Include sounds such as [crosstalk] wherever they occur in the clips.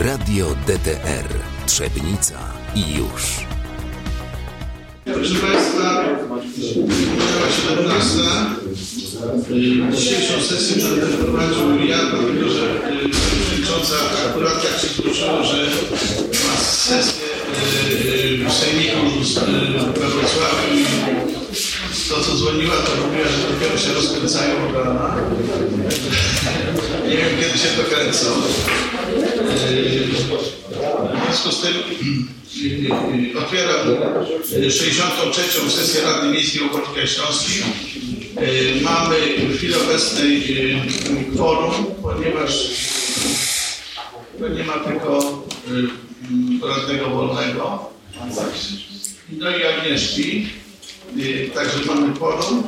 Radio DTR Trzebnica i już. Proszę Państwa, minęła 17. Y, Dzisiejszą sesję będę prowadził ja, dlatego że y, przewodnicząca akurat tak się złożyło, że ma sesję y, w Sejmiku y, we Wrocławiu to co dzwoniła, to mówiła, że dopiero się rozkręcają od rana. Nie wiem kiedy się to kręcą. Y, W związku z tym y, otwieram y, 63. sesję Rady Miejskiej Opolskiej Śląskiej. Mamy w chwili obecnej kworum, ponieważ nie ma tylko radnego wolnego. No i Agnieszki. Y, Także mamy kworum.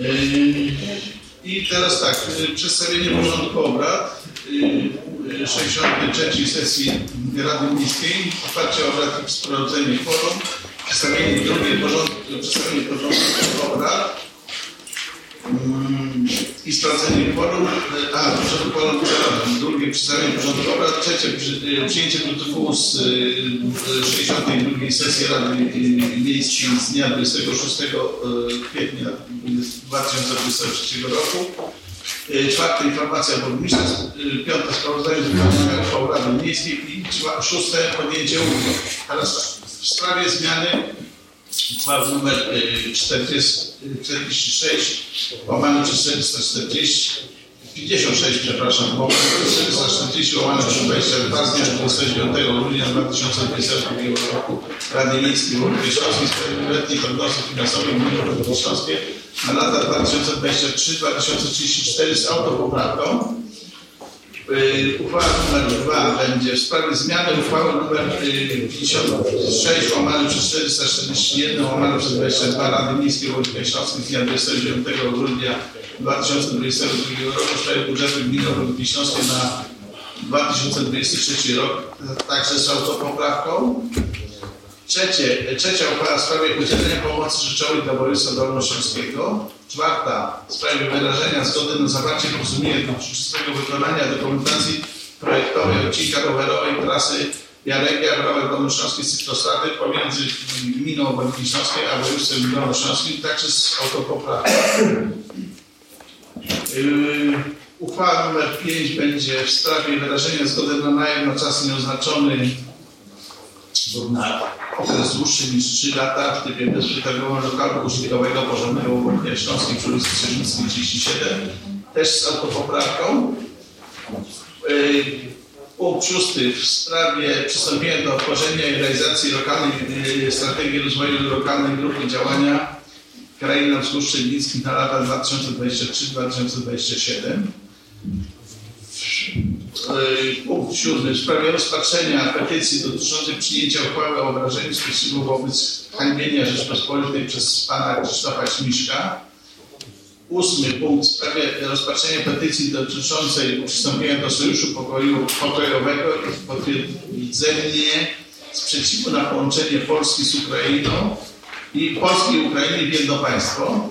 Y, I teraz tak, y, przedstawienie porządku obrad. Y, y, 63 sesji Rady Miejskiej, otwarcie obrad i sprawdzenie forum, przedstawienie drugiej porządku, przedstawienie porządku obrad i sprawdzenie y, a forum, przepraszam, drugie przedstawienie porządku obrad, trzecie y, przyjęcie protokołu z y, y, 62 sesji Rady y, Miejskiej z dnia 26 y, kwietnia 2023 roku. Y, Czwarte informacja burmistrza, y, piąte sprawozdanie z wykonania Rady Miejskiej i szóste podjęcie uchwał. Teraz w sprawie zmiany uchwały y, 40, y, 46 łamane przez 440 56, przepraszam, łamane przez 440 łamane przez 22 z dnia 29 grudnia 2022 roku Rady Miejskiej w Śląskiej w sprawie letnich prognozy finansowych gminy Urwy Śląskie na lata 2023-2034 z autopoprawką. Y, Uchwała numer 2 będzie w sprawie zmiany uchwały y, 56 łamane przez 441 łamane przez 22 Rady Miejskiej Wojewódzkiej Śląskiej z dnia 29 grudnia 2022 roku w sprawie budżetu gminy Wojewódzkiej Śląskiej na 2023 rok, także z autopoprawką. Trzecie, trzecia uchwała w sprawie udzielenia pomocy życzowej dla województwa dolnośląskiego. Czwarta w sprawie wyrażenia zgody na zawarcie porozumienia dotyczącego wykonania dokumentacji projektowej odcinka rowerowej trasy Jaregia, Rower Dolnośląskiej Cyklostady pomiędzy gminą Wojewódzkiej Śląskiej a województwem dolnośląskim, także z autopoprawką. Yy, Uchwała numer 5 będzie w sprawie wyrażenia zgody na najem na czas nieoznaczony na okres dłuższy niż 3 lata w trybie bezprzetargowego lokalu użytkowego porządnego Śląskim przy ulicy Strzelnickiej 37, też z autopoprawką. Yy, Punkt szósty w sprawie przystąpienia do tworzenia i realizacji lokalnej yy, strategii rozwoju lokalnej grupy działania Kraina Wzgórz Szczelińskich na lata 2023-2027. Yy, Punkt siódmy. W sprawie rozpatrzenia petycji dotyczącej przyjęcia uchwały o obrażeniu sprzeciwu wobec hańbienia Rzeczpospolitej przez pana Krzysztofa Śmiszka. Ósmy punkt. W sprawie rozpatrzenia petycji dotyczącej przystąpienia do Sojuszu Pokoju, Pokojowego i potwierdzenie sprzeciwu na połączenie Polski z Ukrainą i Polski i Ukrainy w jedno państwo.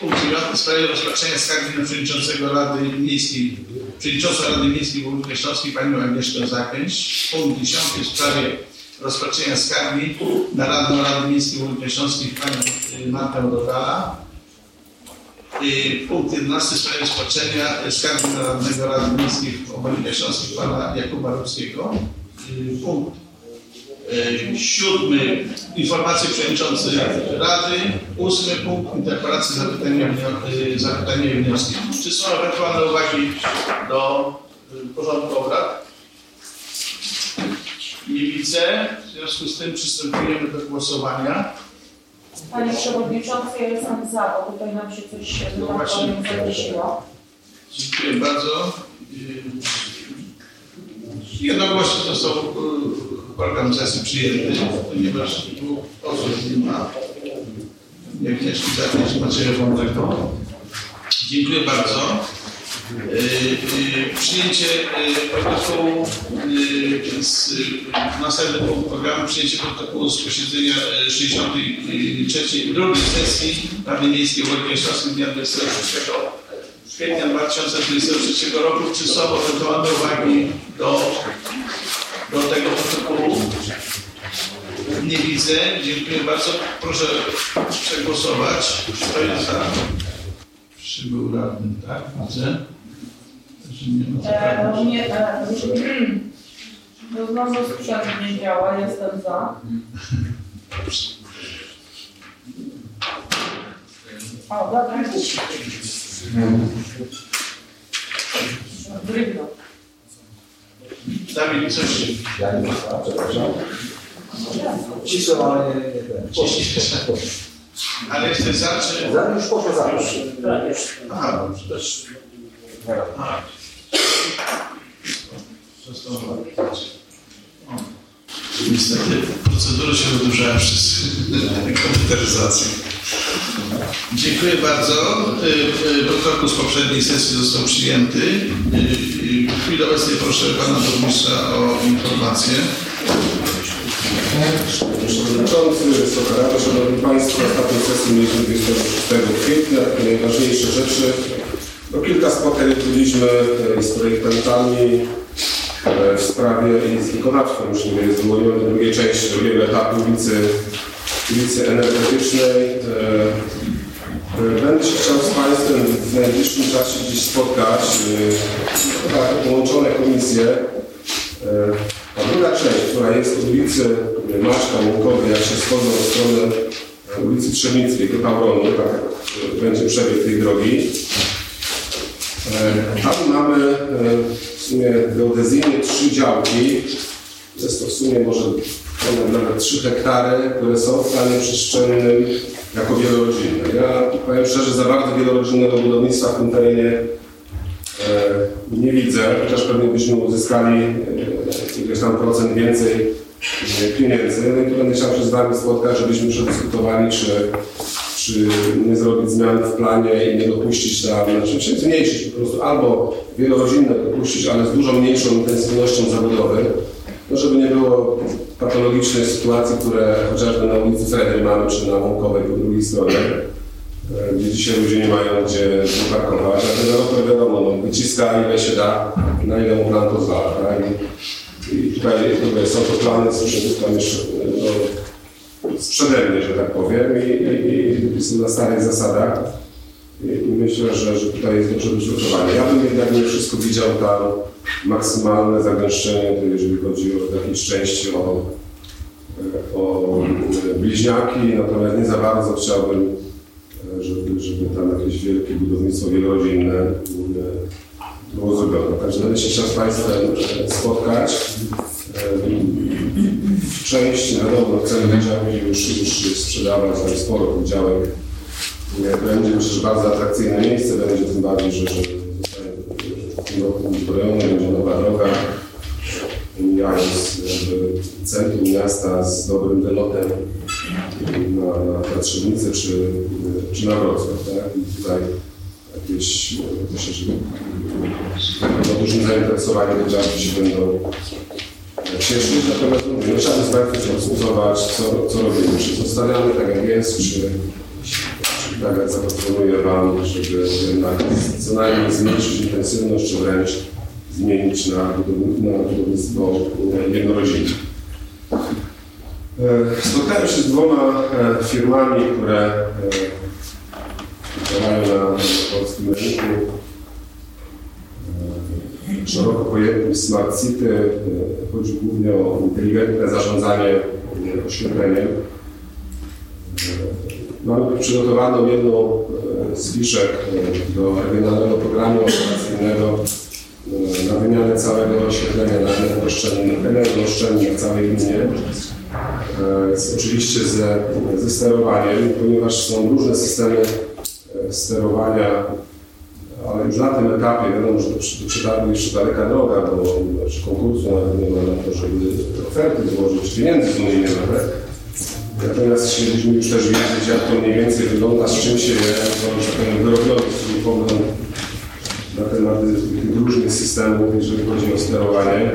Punkt dziewiąty w sprawie rozpatrzenia skargi na przewodniczącego Rady Miejskiej, przewodniczącą Rady Miejskiej Wojewódzkiej Śląskiej panią Agnieszkę Zakręć. Punkt dziesiąty w sprawie rozpatrzenia skargi na Radną Rady Miejskiej Wojewódzkiej Śląskiej panią y, Martę Dodala. Y, Punkt 11 w sprawie rozpatrzenia skargi na Radnego Rady Miejskiej Wojewódzkiej Śląskiej pana Jakuba Ruskiego. Y, Punkt Siódmy, informacje przewodniczący Rady. Ósmy punkt, interpelacji, zapytania, e, zapytania i wnioski. Czy są ewentualne uwagi do e, porządku obrad? Nie widzę. W związku z tym przystępujemy do głosowania. Panie Przewodniczący, ja jestem za, bo tutaj nam się coś, No właśnie. zawiesiło. Dziękuję bardzo. E, Jednogłośnie został e, program sesji przyjęty, ponieważ dwóch osób nie ma. Jak Agnieszki Zakręć Macieja Wolnego. Dziękuję bardzo. E, e, Przyjęcie e, protokołu e, z następny punkt programu przyjęcie protokołu z posiedzenia e, 63 drugiej sesji Rady Miejskiej Wojewódzkiej dnia 26 kwietnia 2023 roku. Czy są ewentualne uwagi do, do tego protokołu? Nie widzę. Dziękuję bardzo. Proszę przegłosować. Kto jest za? Przybył radny, tak? Widzę. Że nie ma E, zapewne. nie, e, to [clears throat] znowu sprzęt nie działa, jestem za. O, dobra, jakiś. Dawid, coś Ja nie a, przepraszam. Ciszę, ale nie, nie ten. Ale jesteś za, czy... Za już poszło za już. Aha, dobrze. Też... Aha. Zostało. O. Niestety procedury się wydłużają przez [laughs] komputeryzację. Dziękuję bardzo. Y, y, Protokół z poprzedniej sesji został przyjęty. Y, y, W chwili obecnej proszę pana burmistrza o informację. Przewodniczący, Wysoka Rado, Szanowni Państwo, ostatniej sesji mieliśmy 26 kwietnia, najważniejsze rzeczy. No, kilka spotkań odbyliśmy e, z projektantami e, w sprawie i z wykonawcą musimy jest do drugiej części, drugiego etapu ulicy, ulicy energetycznej. E, e, Będę się chciał z Państwem w najbliższym czasie gdzieś spotkać. e, Tak, połączone komisje. A druga część, która jest od ulicy Maczka Łąkowej, jak się schodzą w stronę e, ulicy Trzebnickiej do Tauronu, tak będzie przebieg tej drogi. Tam mamy w sumie geodezyjnie trzy działki. Jest to w sumie może nawet 3 hektary, które są w stanie przestrzennym jako wielorodzinne. Ja powiem szczerze, za bardzo wielorodzinnego budownictwa w tym terenie E, nie widzę, chociaż pewnie byśmy uzyskali e, ileś tam procent więcej e, pieniędzy. No i tu będę chciał się z Wami spotkać, żebyśmy przedyskutowali, czy, czy nie zrobić zmian w planie i nie dopuścić tam, znaczy czy zmniejszyć po prostu albo wielorodzinne dopuścić, ale z dużo mniejszą intensywnością zabudowy, no żeby nie było patologicznej sytuacji, które chociażby na ulicy Fredry mamy, czy na Łąkowej po drugiej stronie e, gdzie dzisiaj ludzie nie mają gdzie parkować, a deweloper wiadomo, no, wyciska ile się da, na ile mu plan pozwala. Tak? I, I tutaj mówię, są to plany z tam jeszcze no, sprzede że tak powiem, i, i, i są na starych zasadach. I, myślę, że, że tutaj jest dobrze przygotowanie. Ja bym jednak nie wszystko widział tam maksymalne zagęszczenie, jeżeli chodzi o w jakiejś części o, o bliźniaki, natomiast nie za bardzo chciałbym żeby, żeby tam jakieś wielkie budownictwo wielorodzinne było zrobione. Także będę się chciał z Państwem spotkać. W części, wiadomo, działki już, już sprzedawać, tam sporo tych działek. E, Będzie myślę, że bardzo atrakcyjne miejsce będzie, tym bardziej, że, że w tym roku będzie nowa droga. Mijając centrum miasta z dobrym wylotem na, na, Trzebnicę czy, czy na Wrocław, tak? I tutaj jakieś, myślę, że no, dużym zainteresowaniem te działki się będą cieszyć. Natomiast no, trzeba z Państwem dyskutować, co, co robimy. Czy zostawiamy tak jak jest, czy, jak zaproponuję Wam, żeby jednak co najmniej zmniejszyć intensywność, czy wręcz zmienić na, budow- na budownictwo jednorodzinne. E, Spotkałem się z dwoma e, firmami, które e, działają na polskim rynku. E, Szeroko pojętym Smart City. E, Chodzi głównie o inteligentne zarządzanie e, oświetleniem. Mamy przygotowaną jedną e, z fiszek e, do regionalnego programu operacyjnego e, na wymianę całego oświetlenia na energooszczędne w całej gminie. E, z, oczywiście ze, ze sterowaniem, ponieważ są różne systemy sterowania, ale już na tym etapie wiadomo, że do, przetargu jeszcze daleka droga, bo konkursu nawet nie ma na to, żeby oferty złożyć, pieniędzy z unijnych. Natomiast chcieliśmy już też wiedzieć, jak to mniej więcej wygląda, z czym się je, to, że powiem, wyrobiony pogląd na temat tych różnych systemów, jeżeli chodzi o sterowanie.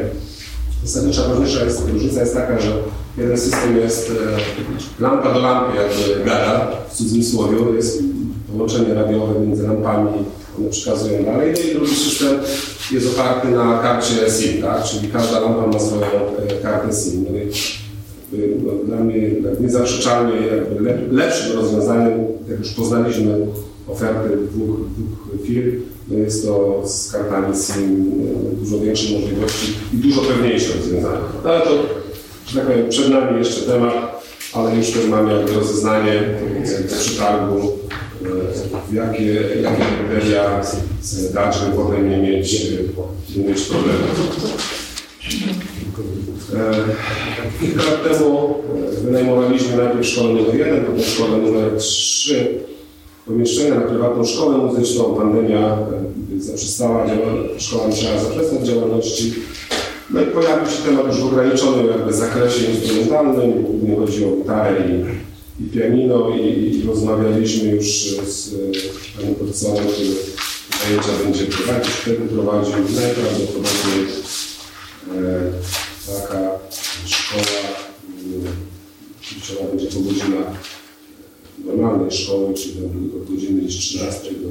Zasadnicza różnica jest, różnica jest taka, że jeden system jest e, lampa do lampy, jakby gada w cudzysłowie, jest połączenie radiowe między lampami one przekazują dalej. No i drugi system jest oparty na karcie SIM, tak? czyli każda lampa ma swoją e, kartę SIM. No dla mnie tak niezaprzeczalnie jakby lep, lepszym rozwiązaniem, jak już poznaliśmy oferty dwóch, dwóch firm, no jest to z kartami SIM e, dużo większe możliwości i dużo pewniejsze rozwiązanie. No ale to, że tak powiem, przed nami jeszcze temat, ale już też mamy jakby rozeznanie e, w przetargu, e, jakie, jakie kryteria żeby potem nie mieć, nie mieć problemów. Kilka lat temu e, wynajmowaliśmy najpierw szkołę numer 1, potem szkołę numer 3, pomieszczenia na prywatną szkołę muzyczną. Pandemia e, zaprzestała, szkoła musiała zaprzestać działalności. No i pojawił się temat już w ograniczonym jakby zakresie instrumentalnym, głównie chodzi o gitarę i, i pianino i, i rozmawialiśmy już z e, panem profesorem, który zajęcia będzie prowadzić, wtedy prowadził najprawdopodobniej taka szkoła, mm, ona będzie po godzinach normalnej szkoły, czyli tam od godziny gdzieś 13 do,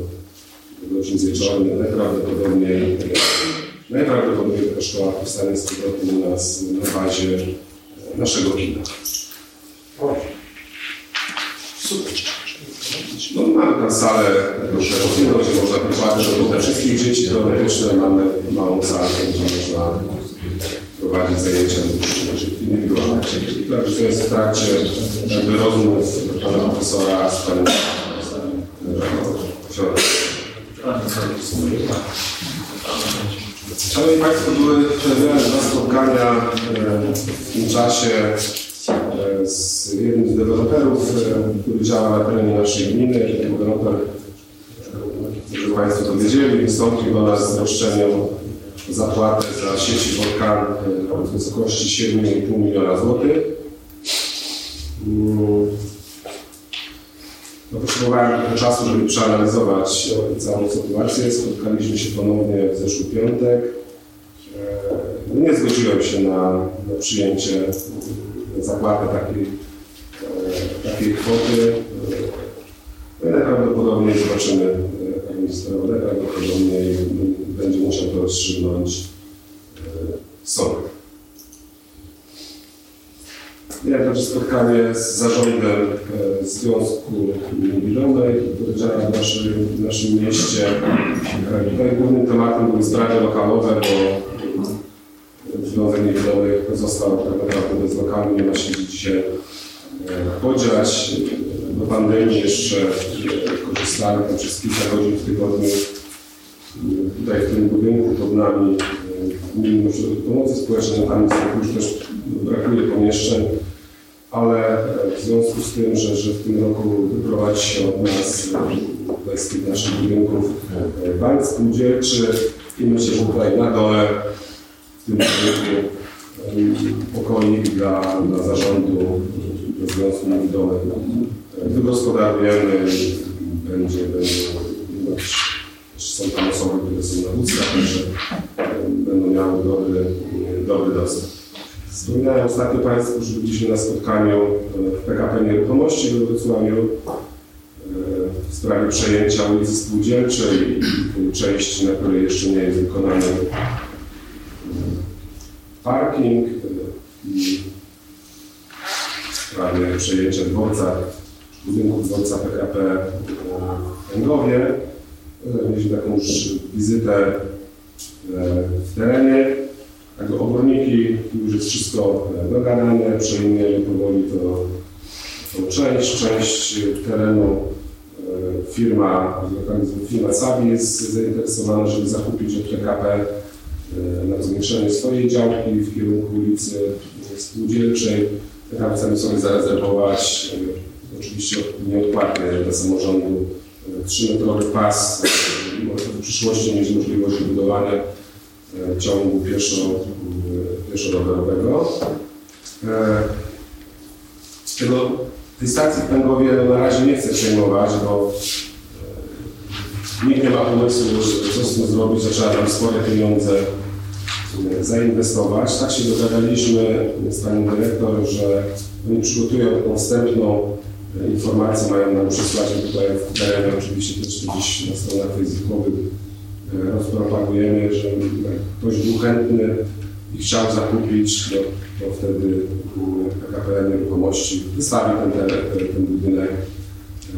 do godzin wieczornych, najprawdopodobniej, najprawdopodobniej taka szkoła powstanie z powrotem u nas na bazie e, naszego kina. No, mamy tam salę edukacyjną, gdzie można prowadzić dla wszystkich dzieci teoretyczne, mamy małą salę, gdzie można prowadzić zajęcia indywidualne. Także to jest w trakcie jakby rozmów pana profesora z panem. Szanowni Państwo, były przewidziane dwa spotkania e, w tym czasie e, z jednym z deweloperów, e, który działa na terenie naszej gminy. Ten deweloper, żeby Państwo to wiedzieli, wystąpił do nas z roszczeniem zapłatę za sieci Volkan e, w wysokości 7,5 miliona złotych. Mm. No, potrzebowałem trochę czasu, żeby przeanalizować e, całą sytuację. Spotkaliśmy się ponownie w zeszły piątek. E, no Nie zgodziłem się na, na przyjęcie, na zapłatę takiej, e, takiej kwoty. E, najprawdopodobniej zobaczymy, e, jak sprawa, najprawdopodobniej będzie musiał to rozstrzygnąć e, sąd. Miałem także spotkanie z zarządem e, Związku który działa w naszym, w naszym mieście. E, Tutaj głównym tematem były sprawy lokalowe, bo Związek Niewidomych został tak naprawdę bezlokalny, nie ma się dzisiaj podziać. Do pandemii jeszcze korzystałem tam przez kilka godzin w tygodniu tutaj w tym budynku pod nami e, Gminny Ośrodek Pomocy Społecznej, tam już też brakuje pomieszczeń, ale e, w związku z tym, że, że w tym roku wyprowadzi się od nas e, z tych naszych budynków bank spółdzielczy i myślę, że tutaj na dole w tym budynku pokoik dla, dla zarządu e, Związku Niewidomych e, wygospodarujemy, będzie, będzie są tam osoby, które są na wózkach, także będą miały dobry, e, dobry dostęp. Wspominałem ostatnio Państwu, że byliśmy na spotkaniu e, w PKP Nieruchomości we Wrocławiu e, w sprawie przejęcia ulicy Spółdzielczej i części, na której jeszcze nie jest wykonany parking i w sprawie przejęcia dworca, budynku dworca PKP w Węgowie. Mieliśmy taką już wizytę e, w terenie. Także oborniki, już jest wszystko e, dogadane, przejmujemy powoli to, tą część. Część terenu e, firma, firma Sabi jest zainteresowana, żeby zakupić od PKP na zwiększenie swojej działki w kierunku ulicy Spółdzielczej. PKP chcemy sobie zarezerwować, oczywiście nieodpłatnie dla samorządu, 3-metrowy pas, e, w przyszłości mieć możliwość budowania e, ciągu pieszo, e, pieszo-rowerowego. Tego, tej stacji w Pęgowie na razie nie chcę przejmować, bo nikt nie ma pomysłu, co z tym zrobić, że trzeba tam spore pieniądze zainwestować. Tak się dogadaliśmy z panią dyrektor, że oni przygotują taką wstępną informacje mają nam przysłać. My tutaj w terenie oczywiście też gdzieś na stronach facebookowych e, rozpropagujemy, że jak ktoś był chętny i chciał zakupić, no, to wtedy PKP Nieruchomości wystawi ten, teren, ten budynek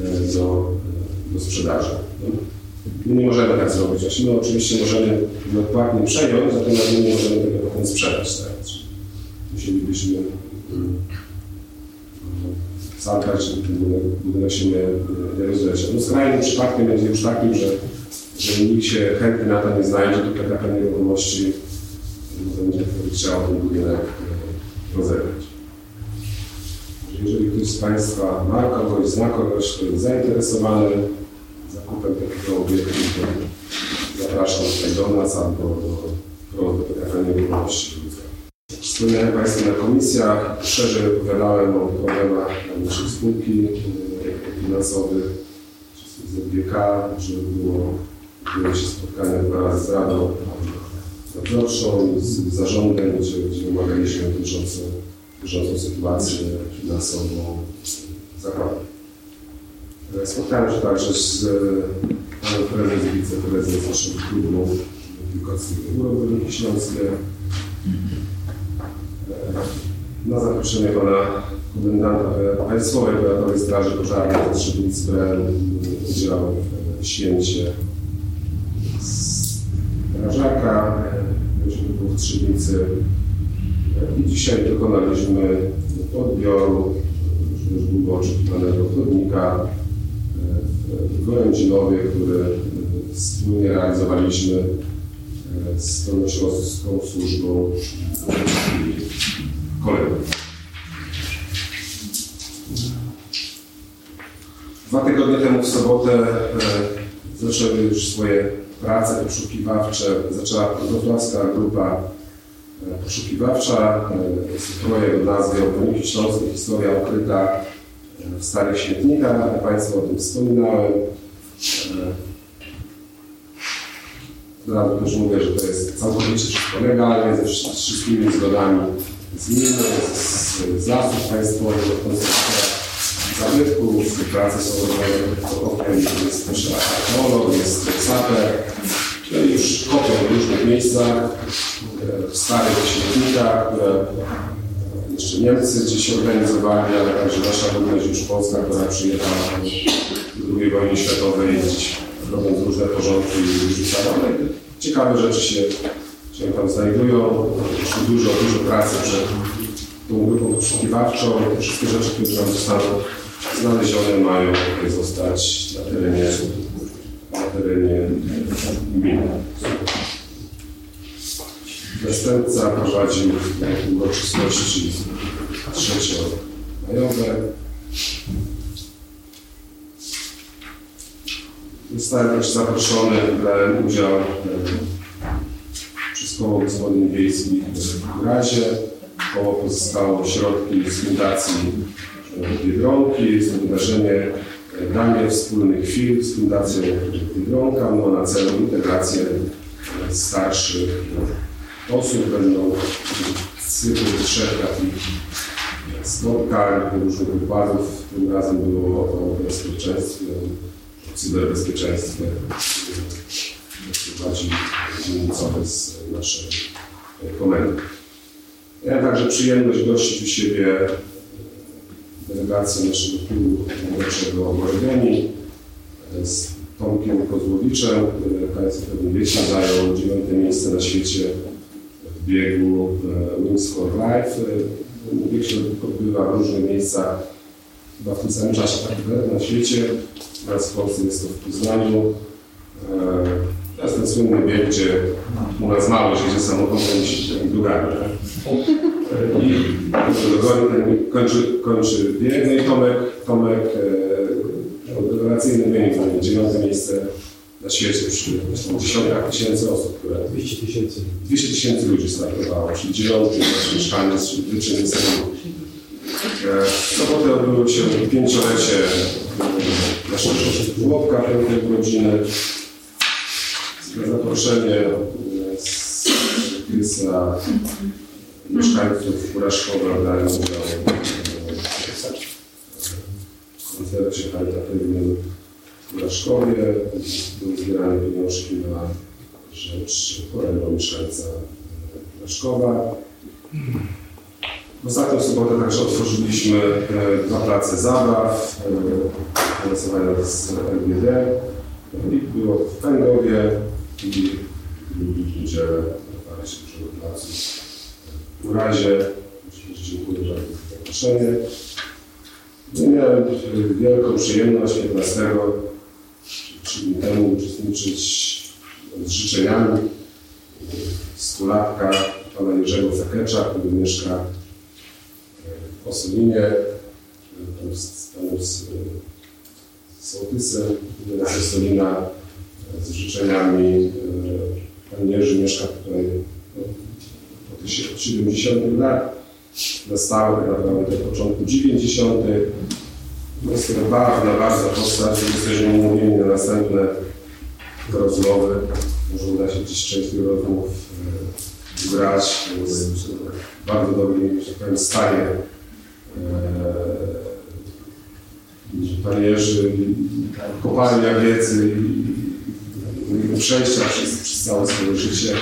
e, do, do sprzedaży. No. My nie możemy tak zrobić. Znaczy, my oczywiście możemy nieodpłatnie przejąć, natomiast my nie możemy tego potem sprzedać. Tak? Musielibyśmy mm, zadbać, żeby ten budynek, budynek się nie, nie rozleciał. No skrajnym przypadkiem będzie już takim, że, że nikt się chętny na to nie znajdzie, to PKP Nieruchomości no, będzie chciał ten budynek e, rozegrać. Jeżeli ktoś z Państwa ma kogoś, zna kogoś, kto jest zainteresowany zakupem takiego obiektu, to zapraszam tutaj do nas albo do, do, do PKP Nieruchomości. Wspomniałem Państwu na komisjach, szerzej opowiadałem o problemach naszej spółki e, finansowych, ZBK, że było, było się spotkania dwa razy z Radą Nadzorczą, z zarządem, gdzie, gdzie omawialiśmy bieżącą, bieżącą sytuację finansową zakładu. E, Spotkałem się także z e, panem prezes, wiceprezes naszego klubu Wilkockiego Biuro Górniki Śląskie. Na zaproszenie pana komendanta Państwowej Powiatowej Straży Pożarnej Strzelnic Bren udział w święcie strażaka, myśmy był w Trzebnicy i dzisiaj dokonaliśmy odbioru już długo oczekiwanego chodnika w Gorędzinowie, który wspólnie realizowaliśmy z Dolnośląską Służbą Kolejną. Dwa tygodnie temu w sobotę e, zaczęły już swoje prace poszukiwawcze. Zaczęła wrocławska grupa e, poszukiwawcza. E, projekt o nazwie Śląskie, historia ukryta w starych śmietnikach. Państwu o tym wspominałem. Razu też mówię, że to jest całkowicie wszystko legalnie, ze wszystkimi zgodami z gminy, z, z lasów państwowych, od konserwatora zabytków, prace są jest też archeolog, jest saper, no i już kopią w różnych miejscach, e, w starych śmietnikach, które jeszcze Niemcy gdzieś organizowali, ale także nasza ludność już Polska, która przyjechała po II wojnie światowej, gdzieś robiąc różne porządki i Ciekawe rzeczy się, się tam znajdują. Dużo, dużo pracy przed tą grupą poszukiwawczą. Wszystkie rzeczy, które tam zostaną znalezione, mają zostać na terenie, na terenie gminy. Następca prowadził uroczystości trzeciomajowe. Zostałem też zaproszony, brałem udział przez koło gospodyń wiejskich w razie. Koło pozyskało środki z fundacji Biedronki. Jest wydarzenie danie wspólnych chwil z fundacją Biedronka. Ma na celu integrację starszych osób. Będą cykl trzech takich spotkań, różnych wykładów. Tym razem było o bezpieczeństwie, cyberbezpieczeństwie. Prowadzi dzielnicowy z naszej komendy. Miałem także przyjemność gościć u siebie delegację naszego klubu wyborczego Gorgeni z Tomkiem Kozłowiczem, jak Państwo pewnie wiecie, zajął dziewiąte miejsce na świecie w biegu e, Wings for Life. E, Bieg się odbywa w różnych miejscach, chyba w tym samym czasie tak naprawdę na świecie. Teraz w Polsce jest to w Poznaniu. E, To jest ten słynny bieg, gdzie u nas mało się jedzie samochodem niż tak? I kończy, kończy bieg. No i Tomek, Tomek e, rewelacyjny wynik, mamy dziewiąte miejsce na świecie przy zresztą dziesiątkach tysięcy osób, które 200 tysięcy. 200 tysięcy ludzi startowało, czyli dziewiąty nasz mieszkaniec, czyli. E, W sobotę odbyło się pięciolecie e, naszego żłobka pięknej urodziny. Na zaproszenie e, z Krysa mieszkańców Kuraszkowa brałem udział e, w zerecie charytatywnym w Raszkowie. Były zbierane pieniążki na rzecz chorego mieszkańca e, Raszkowa. W ostatnią sobotę także otworzyliśmy e, dwa place zabaw, e, finansowane z LGD. I było w Węgowie i w niedzielę otwarcie dużego placu. W razie dziękuję za zaproszenie. No, miałem e, wielką przyjemność 15 trzy dni temu uczestniczyć z życzeniami stulatka pana Jerzego Fekecza, który mieszka e, w Osolinie, e, tam z panem z, z Sołtysem, z Osolina, e, z życzeniami. e, Pan Jerzy mieszka tutaj od tych 70 lat, na stałe naprawdę do początku 90. No, Jest to ważna, ważna postać, jesteśmy umówieni na następne rozmowy. Może uda się gdzieś część tych rozmów e, w bardzo dobrym, że tak powiem, stanie. E, Panie Jerzy, kopalnia wiedzy i, przejścia przez, przez całe swoje życie.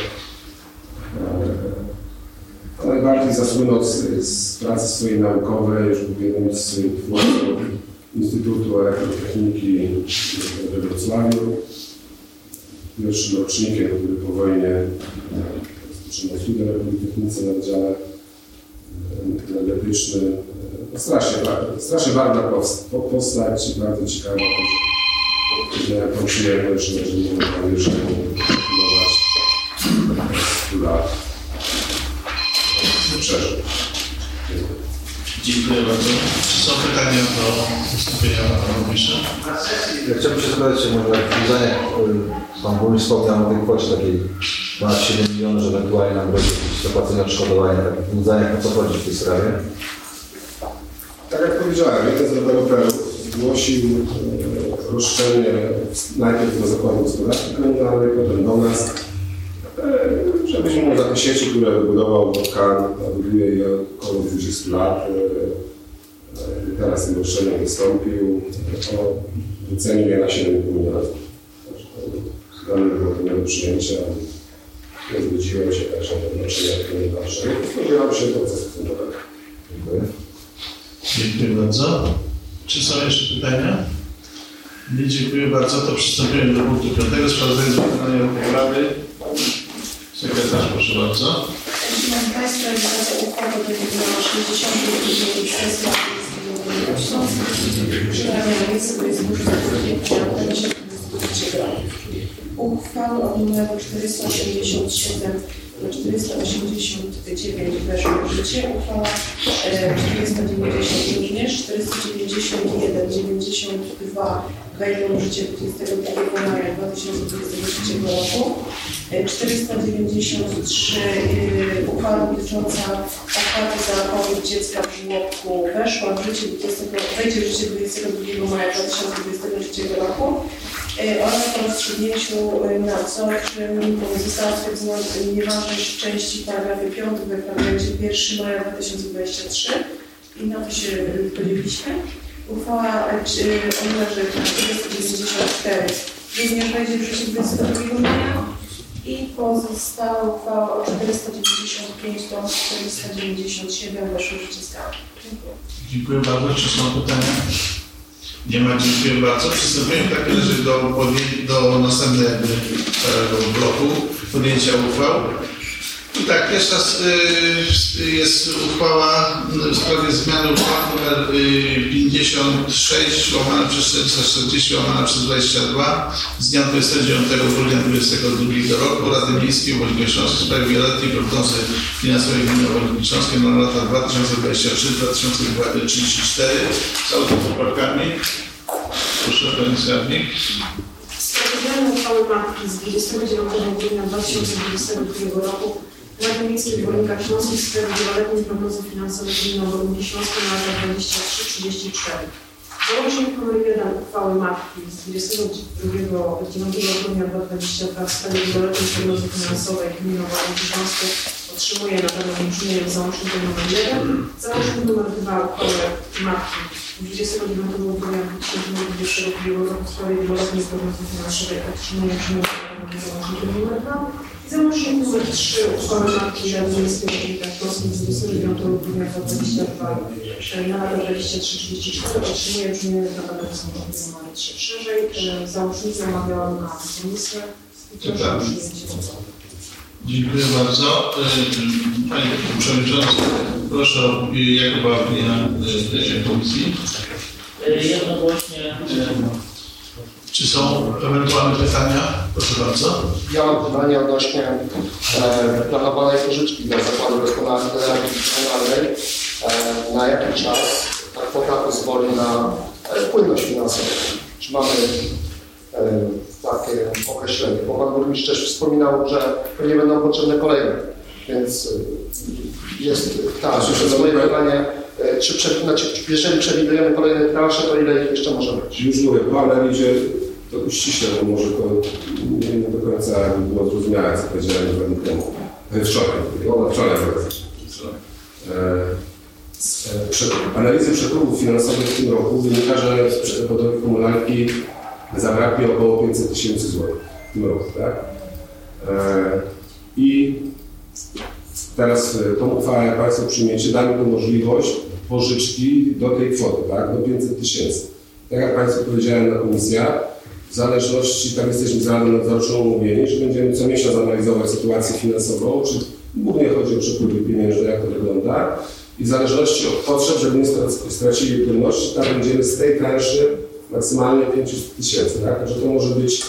E, najbardziej zasłynął z, z pracy swojej naukowej, już był jednym z twórców Instytutu Elektrotechniki we Wrocławiu. Pierwszym rocznikiem, który po wojnie e, rozpoczynał studia na Politechnice na Wydziale Energetycznym. Strasznie, strasznie po- postać, bardzo ciekawa. Miałem tą przyjemność, że, Jerzemu kontynuować 100 lat przeżył. Dziękuję bardzo. Czy są pytania do wystąpienia pana burmistrza? Ja chciałbym się zapytać, czy może y, Pan Burmistrz wspomniał o tej kwocie takiej ponad 7 milionów, że ewentualnie nam będzie jakieś zapłacenie odszkodowania. Tak w zdaniach o co chodzi w tej sprawie? Tak jak powiedziałem, jeden z deweloperów zgłosił e, roszczenie najpierw do Zakładu Gospodarki Komunalnej, potem do nas, e, żebyśmy mu za te sieci, które wybudował KAN, a buduje je około 20 lat, e, e, teraz tym roszczeniem wystąpił, o wycenił je na 7,5 milionów. Także to Dla mnie było to nie do przyjęcia. Nie zgodziłem się także na wnoszenie jak dalszego. Spodziewam się procesu sądowego. Dziękuję. Dziękuję bardzo. Czy są jeszcze pytania? Nie, dziękuję bardzo. To przystępujemy do punktu piątego. Sprawozdanie z wykonania Rady. Sekretarz, proszę bardzo. Szanowni Państwo, realizacja uchwały do 62 sesji Rady Śląskiej Przyjemnie miejsce, to jest zburz kwietnia 2023 roku. Uchwały od numeru 487 do 489 weszło w życie. Uchwała e, 490 również, 491, 92 wejdą w życie 22 maja 2023 roku. E, 493 y, uchwała dotycząca opłaty za pobyt dziecka w żłobku weszła w życie 20, wejdzie w życie 22 maja 2023 roku e, oraz po rozstrzygnięciu y, nadzorczym została stwierdzona nieważność w części paragrafy 5 w reglamencie 1 maja 2023 i na to się podzieliliśmy. Uchwała e, o numerze 494 również wejdzie w życie 22 maja i pozostała uchwała o 495 do 497 weszły w życie stałe. Dziękuję. Dziękuję bardzo. Czy są pytania? Nie ma. Dziękuję bardzo. Przystępujemy w takim razie do, do następnego całego bloku podjęcia uchwał. Tak, pierwsza y, jest uchwała w sprawie zmiany uchwały nr y, 56 łamane przez 440 łamane przez 22 z dnia 29 grudnia 2022 roku Rady Miejskiej Śląskiej w sprawie wieloletniej prognozy finansowej gminy Śląskiej na lata 2023-2034 z autopoprawkami. Proszę Pani Skarbnik. Sprawozdanie uchwały matki z 29 grudnia 2022 roku Rady Miejskiej w Warunkach Śląskich w sprawie wieloletniej prognozy finansowej gminy Warunkach Śląskie na lata 23-34. Załącznik nr 1 uchwały matki z 29 grudnia 2022 w sprawie wieloletniej prognozy finansowej gminy Warunki Śląskie od otrzymuje na pewno brzmienie w załączniku nr 1. Załącznik nr 2 uchwały matki 29 grudnia 2021 roku w sprawie wieloletniej prognozy finansowej otrzymuje brzmienie w załączniku nr 2. I załącznik nr 3 uchwały matki Rady Miejskiej Województwa Śląskiej z 29 grudnia 2022 na lata 23-34 otrzymuje brzmienie w nakładach sądowych nr 3. Szerzej e, załącznicy omawiałam na komisję. Dziękuję bardzo. Y, Panie Przewodniczący, proszę, była opinia y, komisji? Jednogłośnie e, Czy są ewentualne pytania? Proszę bardzo. Ja mam pytanie odnośnie e, planowanej pożyczki dla Zakładu Regionalnej. E, na jaki czas ta kwota pozwoli na płynność finansową? Czy mamy e, takie określenie? Bo Pan Burmistrz też wspominał, że pewnie będą potrzebne kolejne, więc e, jest tak, że moje pytanie, e, czy, prze, znaczy, jeżeli przewidujemy kolejne transze, to ile ich jeszcze może być? Już mówię, po analizie to uściśle, bo może to nie, do końca było zrozumiałe, co powiedziałem dwa dni temu. Wczoraj, wczoraj. E, Z e, przed- analizy przepływów finansowych w tym roku wynika, że z przewodowej komunalki zabraknie około 500 tysięcy złotych w tym roku, tak? I teraz e, tą uchwałę Państwo przyjmiecie, damy tu możliwość pożyczki do tej kwoty, tak? Do 500 tysięcy. Tak jak Państwu powiedziałem na komisjach, w zależności, tak jesteśmy z Radą Nadzorczą umówieni, że będziemy co miesiąc analizować sytuację finansową, czy głównie chodzi o przepływy pieniężne, jak to wygląda, i w zależności od potrzeb, żeby nie strac- stracili płynności, tak będziemy z tej transzy maksymalnie 500 tysięcy, tak? Że to może być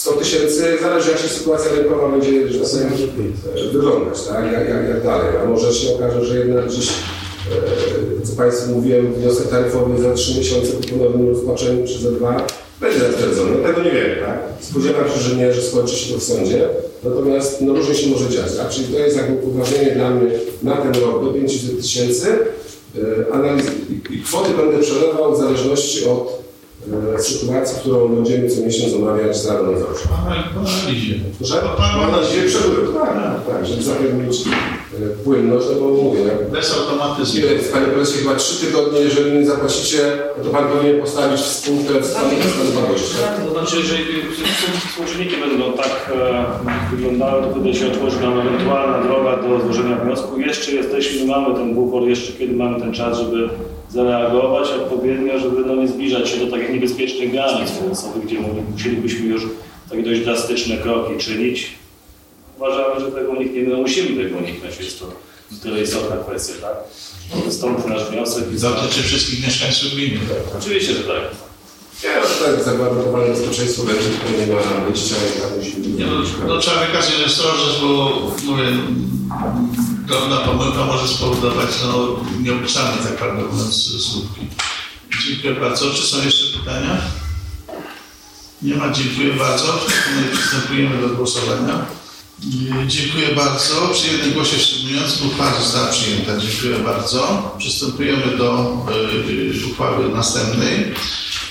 100 tysięcy, zależy jak się sytuacja rynkowa będzie, że tak wyglądać, tak? Jak, jak, jak dalej. A może się okaże, że jednak gdzieś, e, co Państwu mówiłem, wniosek taryfowy za 3 miesiące po ponownym rozpatrzeniu czy za dwa będzie zatwierdzony. Tego nie wiemy, tak? Spodziewam się, że nie, że skończy się to w sądzie. Natomiast no, różnie się może dziać, tak? Czyli to jest jakby upoważnienie dla mnie na ten rok do 500 tysięcy. E, analiz kwoty będę przelewał w zależności od sytuacji, którą będziemy co miesiąc omawiać z Radą Nadzorczą. Pan pan analizie. Że mam nadzieję przepływ. Tak, tak, tak, żeby zapewnić e, płynność, no bo mówię, jak Bez automatyzmu. Panie Prezesie, chyba trzy tygodnie, jeżeli nie zapłacicie, to Pan powinien postawić w spółkę w stanie. Tak? To znaczy, jeżeli współczynniki będą tak e, wyglądały, to wtedy się otworzy nam ewentualna droga do złożenia wniosku. Jeszcze jesteśmy, mamy ten bufor, jeszcze kiedy mamy ten czas, żeby zareagować odpowiednio, żeby no, nie zbliżać się do takich niebezpiecznych granic finansowych, gdzie musielibyśmy już takie dość drastyczne kroki czynić. Uważamy, że tego unikniemy, no musimy tego uniknąć, jest to tyle istotna kwestia, tak? Stąd nasz wniosek. Dotyczy wszystkich mieszkańców gminy. Oczywiście, że tak. Nie, no tak, zagwarantowane bezpieczeństwo będzie, tylko nie ma wyjścia i musimy Nie, no, no, trzeba wykazać ostrożność, bo mówię, drobna pomyłka może spowodować no, nieopisane, tak prawdę mówiąc, skutki. Dziękuję bardzo. Czy są jeszcze pytania? Nie ma. Dziękuję bardzo. Przystępujemy do głosowania. Dziękuję bardzo. Przy jednym głosie wstrzymującym uchwała została przyjęta. Dziękuję bardzo. Przystępujemy do yy, uchwały następnej.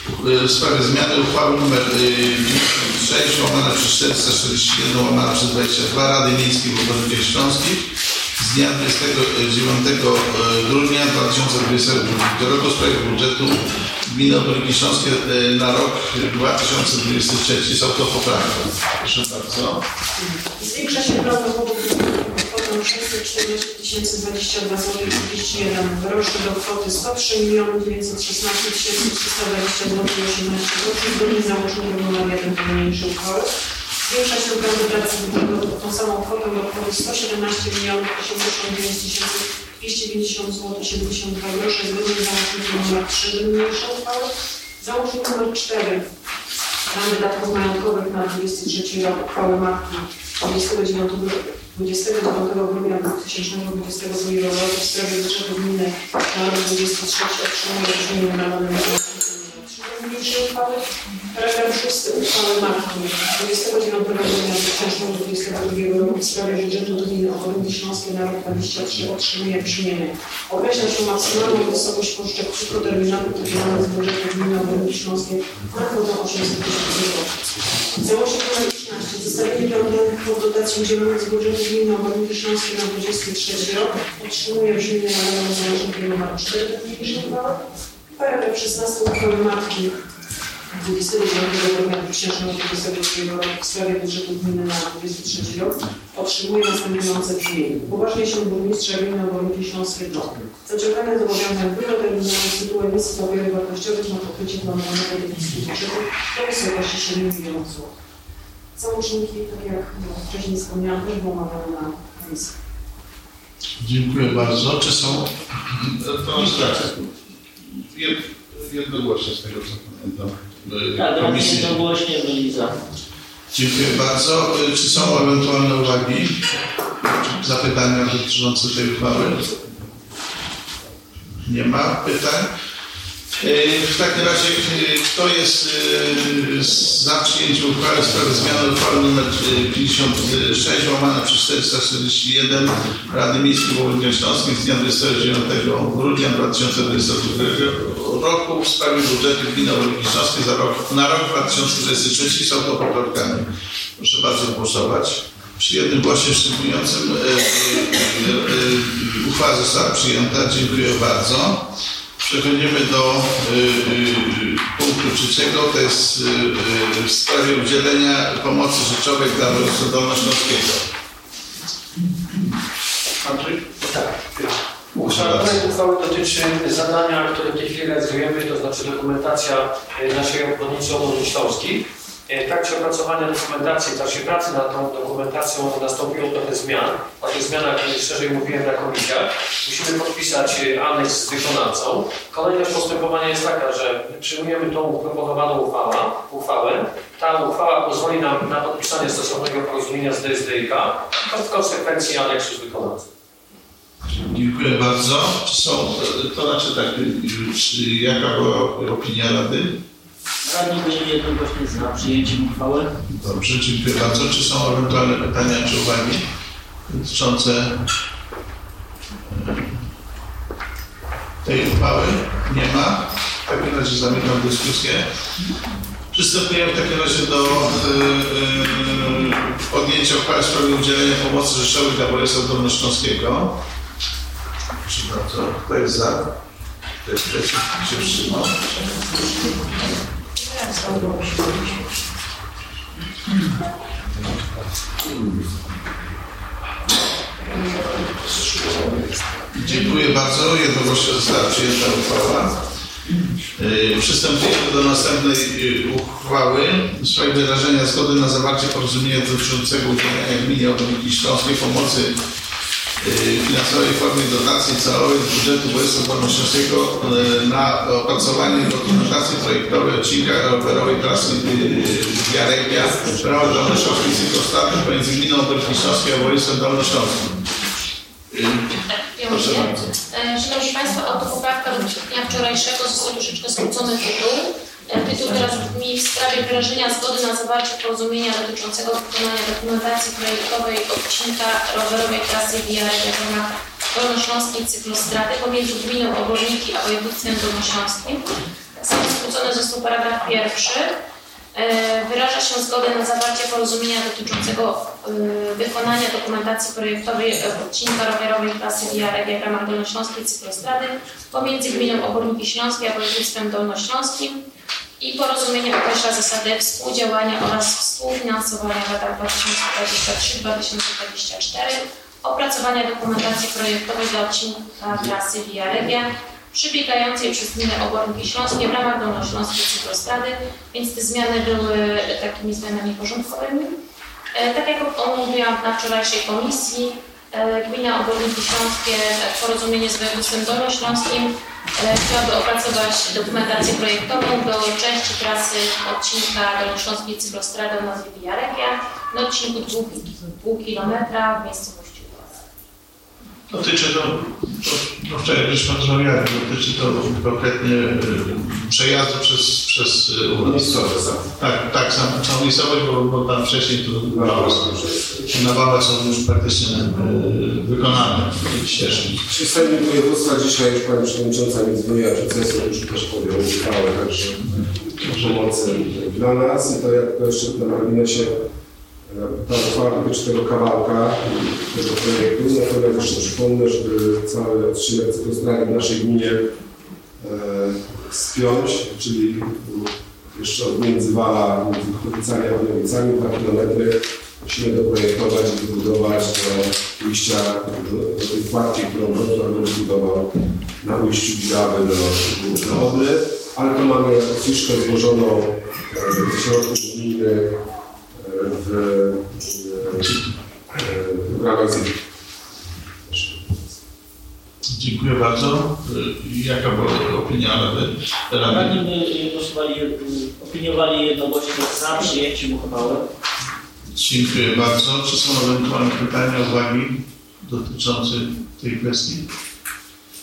Uch- W sprawie zmiany uchwały nr 96 łamane przez 441 łamane przez 22 Rady Miejskiej w Obornikach Śląskich z dnia 29 grudnia 2020 roku w sprawie budżetu Gminy Oborniki Śląskie e, na rok 2023. Są to poprawki. Proszę bardzo. Zwiększa się 640 022 zł 31 groszy do kwoty 103 916 320 zł 18 groszy zgodnie z załącznikiem nr 1 niniejszej uchwały. Zwiększa się prawo pracy o tą samą kwotę do kwoty 117 89 250 zł 72 groszy zgodnie z załącznikiem nr 3 niniejszej uchwały. Załącznik nr 4 Plan wydatków majątkowych na 23 rok. Uchwały matki 29 gru- 29 grudnia 2022 roku w sprawie budżetu gminy rok 23 otrzymuje brzmienie na danym niniejszej uchwały. Paragraf 6 uchwały matki 29 grudnia 2022 roku w sprawie budżetu gminy Oborniki Śląskie na rok 23 otrzymuje brzmienie. Określa się maksymalną wysokość pożyczek krótkoterminowych udzielonych z budżetu gminy Oborniki Śląskie na kwotę 800 tysięcy złotych. Załącznik nr 13 Ustawienie planowanych kwot dotacji udzielonych z budżetu gminy Oborniki Śląskiej na 23 rok otrzymuje brzmienie należą załącznika nr 4 technicznej uchwały. Paragraf 16 uchwały matki 29 grudnia 2022 roku w sprawie budżetu gminy na 23 rok otrzymuje następujące brzmienie. Uważnie się burmistrza gminy Oborniki Śląskiej do zaciągania zobowiązań wieloterminowych z tytułu emisji papierów wartościowych na pokrycie planowanego deficytu budżetu do wysokości 7 milionów złotych. Załączniki, tak jak no, wcześniej wspomniałam, też były omawiane na komisji. Dziękuję bardzo. Czy są... To tak. Jed- Jednogłośnie z tego co pamiętam. y, Tak, Komisji. jednogłośnie byli za. Dziękuję bardzo. Y, Czy są ewentualne uwagi? Zapytania dotyczące tej uchwały? Nie ma pytań. Y, W takim razie, y, kto jest y, za przyjęciem uchwały w sprawie zmiany uchwały nr 56 łamane przez 441 Rady Miejskiej w Oborniku Śląskim z dnia 29 grudnia 2022 roku w sprawie budżetu gminy Oborniki Śląskiej za rok, na rok 2023 są to. Proszę bardzo głosować. Przy jednym głosie wstrzymującym e, e, e, uchwała została przyjęta. Dziękuję bardzo. Przechodzimy do y, y, punktu trzeciego, to jest y, y, w sprawie udzielenia pomocy rzeczowej dla województwa dolnośląskiego. Andrzej? Tak. Uchwała projekt uchwały dotyczy zadania, które w tej chwili realizujemy, to znaczy dokumentacja naszej obwodnicy Obozu Śląskiej. E, trakcie opracowania dokumentacji, w trakcie pracy nad tą dokumentacją nastąpiło trochę zmian. O tych zmianach szerzej mówiłem na komisjach. Musimy podpisać e, aneks z wykonawcą. Kolejność postępowania jest taka, że przyjmujemy tą proponowaną uchwałę. uchwałę. Ta uchwała pozwoli nam na podpisanie stosownego porozumienia z DSDIK, a w konsekwencji aneksu z wykonawcą. Dziękuję bardzo. Czy są, to znaczy tak, y, czy jaka była opinia Rady? Radni byli jednogłośnie za przyjęciem uchwały. Dobrze, dziękuję bardzo. Czy są ewentualne pytania czy uwagi dotyczące e, tej uchwały? Nie ma. W takim razie zamykam dyskusję. Przystępujemy w takim razie do y, y, podjęcia uchwały w sprawie udzielenia pomocy rzeczowej dla województwa dolnośląskiego. Proszę bardzo. Kto jest za? Kto jest przeciw? Kto się wstrzymał? Dziękuję bardzo. Jednogłośnie została przyjęta uchwała. Yy, Przystępujemy do następnej yy, uchwały w sprawie wyrażenia zgody na zawarcie porozumienia dotyczącego udzielenia gminie Oborniki Śląskiej pomocy finansowej w formie dotacji celowej z budżetu województwa dolnośląskiego yy, na opracowanie dokumentacji projektowej odcinka rowerowej trasy Jaregia w ramach Dolnośląskiej Cyklostaty pomiędzy gminą Śląskiej a województwem dolnośląskim. Proszę bardzo. E, Szanowni Państwo, autopoprawka do dnia wczorajszego został troszeczkę skrócony tytuł. Tytuł teraz brzmi w sprawie wyrażenia zgody na zawarcie porozumienia dotyczącego wykonania dokumentacji projektowej odcinka rowerowej trasy Via ramach Dolnośląskiej Cyklostrady pomiędzy gminą Oborniki a województwem dolnośląskim. Tak samo skrócony został paragraf pierwszy. E, Wyraża się zgodę na zawarcie porozumienia dotyczącego e, wykonania dokumentacji projektowej e, odcinka rowerowej trasy Via Regia w ramach Dolnośląskiej Cyklostrady pomiędzy gminą Oborniki Śląskie a województwem dolnośląskim i porozumienie określa zasady współdziałania oraz współfinansowania w latach 2023-2024, opracowania dokumentacji projektowej dla odcinka trasy Via Regia przebiegającej przez gminę Oborniki Śląskie w ramach Dolnośląskiej Cyklostrady, więc te zmiany były takimi zmianami porządkowymi. E, Tak jak omówiłam na wczorajszej komisji, e, gmina Oborniki Śląskie porozumienie z województwem dolnośląskim chciałaby opracować dokumentację projektową do części trasy odcinka Dolnośląskiej Cyklostrady o nazwie Via Regia na odcinku 2 km w miejscowości. Dotyczy to, to no wczoraj żeśmy rozmawiali, dotyczy to konkretnie y, przejazdu przez, przez y, ulic. Miejscowe Tak, tak, sam, sam miejscowość, bo, bo tam wcześniej to na wałach są już praktycznie y, wykonane te ścieżki. Przy Sejmie Województwa dzisiaj już Pani Przewodnicząca mi dzwoniła przed już też podjął uchwałę, także pomocy dla nas. I to jak to jeszcze na marginesie e, dotyczy tego kawałka, tego projektu, natomiast jeszcze przypomnę, żeby cały odcinek cyklostrady w naszej gminie e, spiąć, czyli jeszcze od między Wala, między Chłopicami a Chłopicami, 2 km musimy doprojektować i wybudować do ujścia do, tej kładki, którą Wrocław będzie budował na ujściu Bilawy do, do Odry, ale to mamy fiszkę złożoną e, ze środków gminy w, w, w ramach ZIT. Dziękuję bardzo. Jaka była opinia Rady? Rady? Radni y, głosowali, opiniowali jednogłośnie za przyjęciem uchwały. Dziękuję bardzo. Czy są ewentualne pytania, uwagi dotyczące tej kwestii?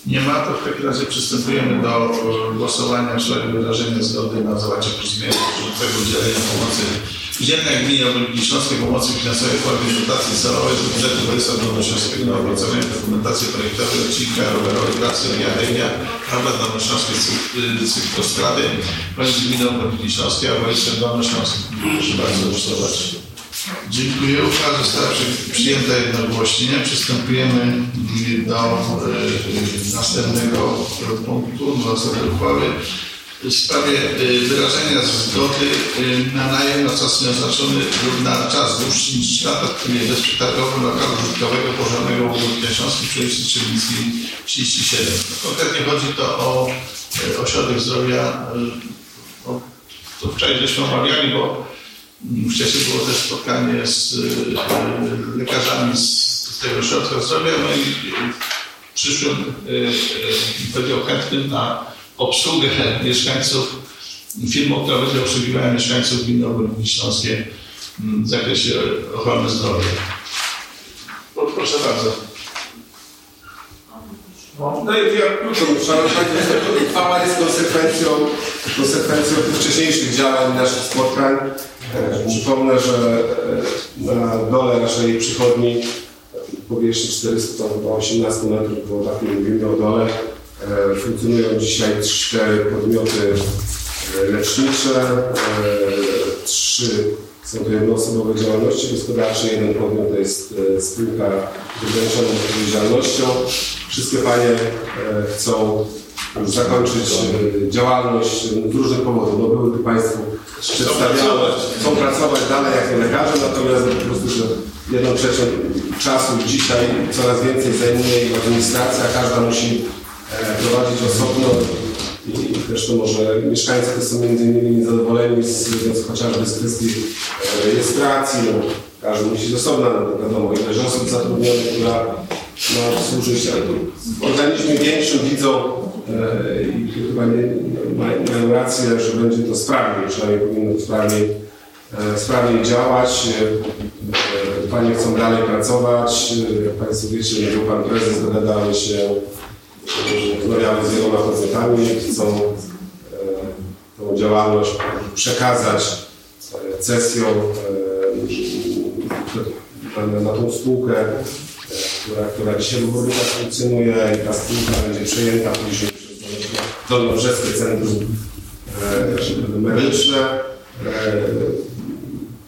Nie ma, to w takim razie przystępujemy do e, głosowania w sprawie wyrażenia zgody na zawarcie porozumienia dotyczącego udzielenia pomocy udzielenia gminie Obrębki Śląskiej pomocy finansowej w formie dotacji celowej z budżetu województwa dolnośląskiego na opracowanie dokumentacji projektowej odcinka rowerowej trasy Via Regia, prawda dolnośląskiej cyk- y, cyklostrady pomiędzy gminą Obrębki Śląskiej a województwem dolnośląskim. Proszę bardzo głosować. Dziękuję. Uchwała została przy- przyjęta jednogłośnie. Przystępujemy mm, do e, następnego punktu, do uchwały w sprawie e, wyrażenia zgody e, na najem na czas nieoznaczony lub na czas dłuższy niż 3 lata w trybie bezprzetargowym lokalu użytkowego położonego w Górnej Śląskiej przy ulicy Trzebnickiej 37. Konkretnie chodzi to o ośrodek zdrowia. o- To wczoraj żeśmy omawiali, bo Wcześniej było też spotkanie z y, lekarzami z, tego ośrodka zdrowia, no i przyszłym, y, y, powiedział chętnym na obsługę mieszkańców, firmą, która będzie obsługiwała mieszkańców gminy Obrębki Śląskie mm, w zakresie ochrony zdrowia. Pro- Proszę bardzo. No i ja krótko, szanowni Państwo, uchwała jest konsekwencją, konsekwencją tych wcześniejszych działań naszych spotkań. E, Przypomnę, że e, na dole naszej przychodni powierzchni 418 metrów, bo tak mówimy o dole, e, funkcjonują dzisiaj cztery podmioty e, lecznicze, trzy są to jednoosobowe działalności gospodarcze, jeden podmiot to jest spółka z ograniczoną odpowiedzialnością. Wszystkie panie chcą zakończyć e, działalność z różnych powodów. No były tu Państwu przedstawiane, chcą pracować dalej jako lekarze, natomiast po prostu, że jedną trzecią czasu dzisiaj coraz więcej zajmuje administracja, każda musi e, prowadzić osobno i to może mieszkańcy są między innymi niezadowoleni z, z chociażby z kwestii e, rejestracji, no, każdy musi z osobna, no, wiadomo, ileś osób zatrudnionych, która ma służyć, organizmie większym widzą e, i tu chyba nie, mają, rację, że będzie to sprawniej, przynajmniej powinno to sprawniej, e, sprawniej działać. E, e, Panie chcą dalej pracować, e, jak Państwo wiecie, był Pan Prezes, dogadamy się rozmawiamy z wieloma podmiotami, chcą e, tą działalność przekazać e, cesją e, na, tą spółkę, e, która, która dzisiaj w Górnikach funkcjonuje i ta spółka będzie przejęta później przez Dolnobrzeskie Centrum e, Medyczne. E,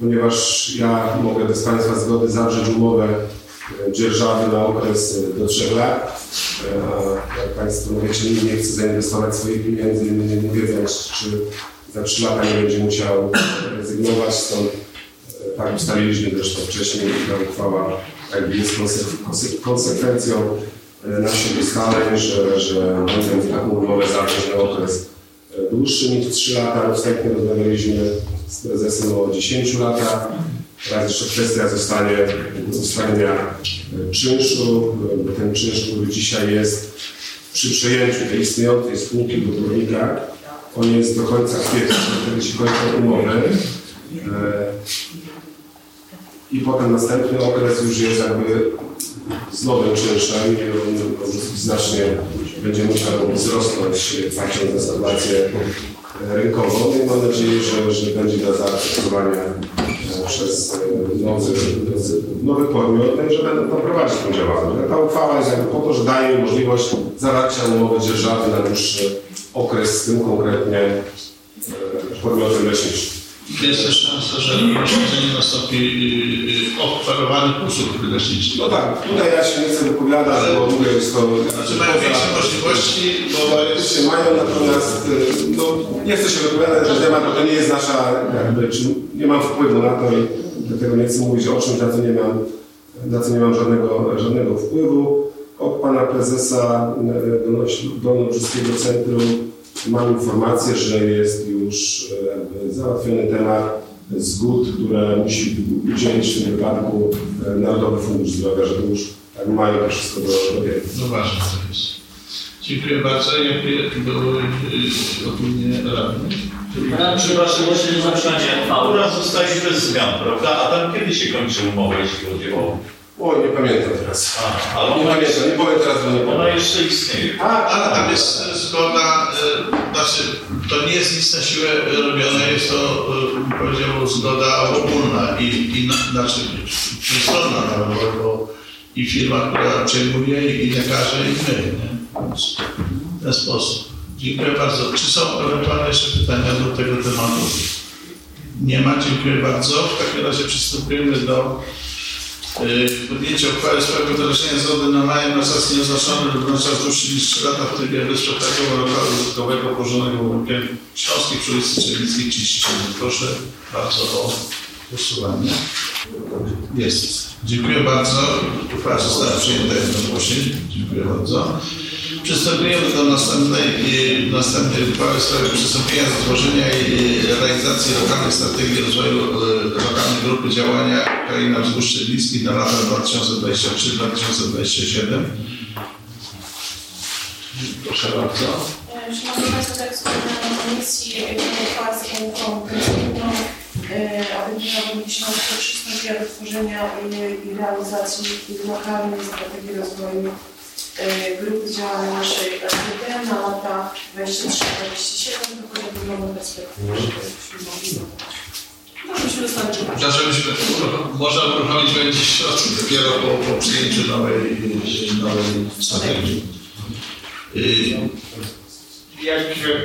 ponieważ ja mogę bez Państwa zgody zawrzeć umowę e, dzierżawy na okres do 3 lat. Jak Państwo wiecie, nikt nie chce zainwestować swoich pieniędzy, nie, nie, wiedząc, czy za 3 lata nie będzie musiał rezygnować, stąd tak ustaliliśmy zresztą wcześniej i ta uchwała jakby jest konse- konse- konsekwencją naszych ustaleń, że, że będziemy taką umowę zawrzeć na okres e, dłuższy niż 3 lata. Wstępnie rozmawialiśmy z prezesem o 10 latach. Teraz jeszcze kwestia zostanie ustalenia e, czynszu. E, Ten czynsz, który dzisiaj jest przy przejęciu tej istniejącej spółki w górnikach, on jest do końca kwietnia, wtedy się kończą umowy. I potem następny okres już jest jakby z nowym czynszem i on znacznie będzie musiał wzrosnąć, patrząc na sytuację rynkową. I mam nadzieję, że, że będzie do zaakceptowania e, przez e, nowy, nowy podmiot, no że będą tam prowadzić tą działalność. Ta uchwała jest jakby po to, że daje możliwość zawarcia umowy dzierżawy na dłuższy okres z tym konkretnie e, podmiotem leczniczym. Jest też szansa, że rozszerzenie nastąpi y, y, oferowanych usług leśniczych. No tak, tutaj ja się nie chcę wypowiadać, bo mówię, jest to... Znaczy mają większe możliwości, bo. Oczywiście mają, natomiast y, no, nie chcę się wypowiadać na ten temat, bo to nie jest nasza, jakby, czy nie mam wpływu na to i dlatego nie chcę mówić o czymś, na co nie mam, na co nie mam żadnego, żadnego wpływu. Od pana prezesa Dolno- Dolnobrzeskiego Centrum mam informację, że jest już jakby załatwiony temat zgód, które musi udzielić w tym wypadku y, Narodowy Fundusz Zdrowia, że już tak mają to wszystko do, biegu. No ważne to jest. Dziękuję bardzo. Jakie były opinie radnych? Przepraszam, jeszcze nie zapytanie. Aura zostaje bez zmian, prawda? A tam kiedy się kończy umowa, jeśli chodzi o... Oj, nie pamiętam teraz. A, ale Nie ona, pamiętam, nie powiem teraz, bo nie ona pamiętam. jeszcze istnieje. Ale tam jest e, zgoda, e, znaczy to nie jest nic na siłę robione, jest to, e, powiedział, zgoda ogólna i, i na, znaczy trójstronna nawet, bo- bo i firma, która przejmuje, i lekarze, i my, nie? Więc w ten sposób. Dziękuję bardzo. Czy są ewentualne jeszcze pytania do tego tematu? Nie ma, dziękuję bardzo. W takim razie przystępujemy do y, podjęcia uchwały w sprawie wdrożenia zgody na najem na czas nieoznaczony lub na czas dłuższy niż 3 lata w trybie bezpłatnego lokalu użytkowego położonego warunkiem Śląskiej przy ulicy Czernickiej 37. Proszę bardzo o głosowanie. Jest. Dziękuję bardzo. Uchwała została przyjęta jednogłośnie. Dziękuję bardzo. Przystępujemy do następnej, następnej uchwały w sprawie przystąpienia do tworzenia i realizacji lokalnej strategii rozwoju y, lokalnej grupy działania Kraina Wzgórz Szczeglińskich na lata 2023-2027. Proszę bardzo. Szanowni Państwo, tak wspomniałam komisji, uchwała z Gmina Wodnik Śląski przystąpiła do tworzenia i- i realizacji lokalnej strategii rozwoju e, grupy działania naszej LGD na lata 23-27, tylko żeby mamy perspektywę, żebyśmy mogli zobaczyć. Możemy wystarczyć. Znaczy, myśmy, można uruchomić będzie środki dopiero po, po przyjęciu nowej, nowej strategii. Y, Jak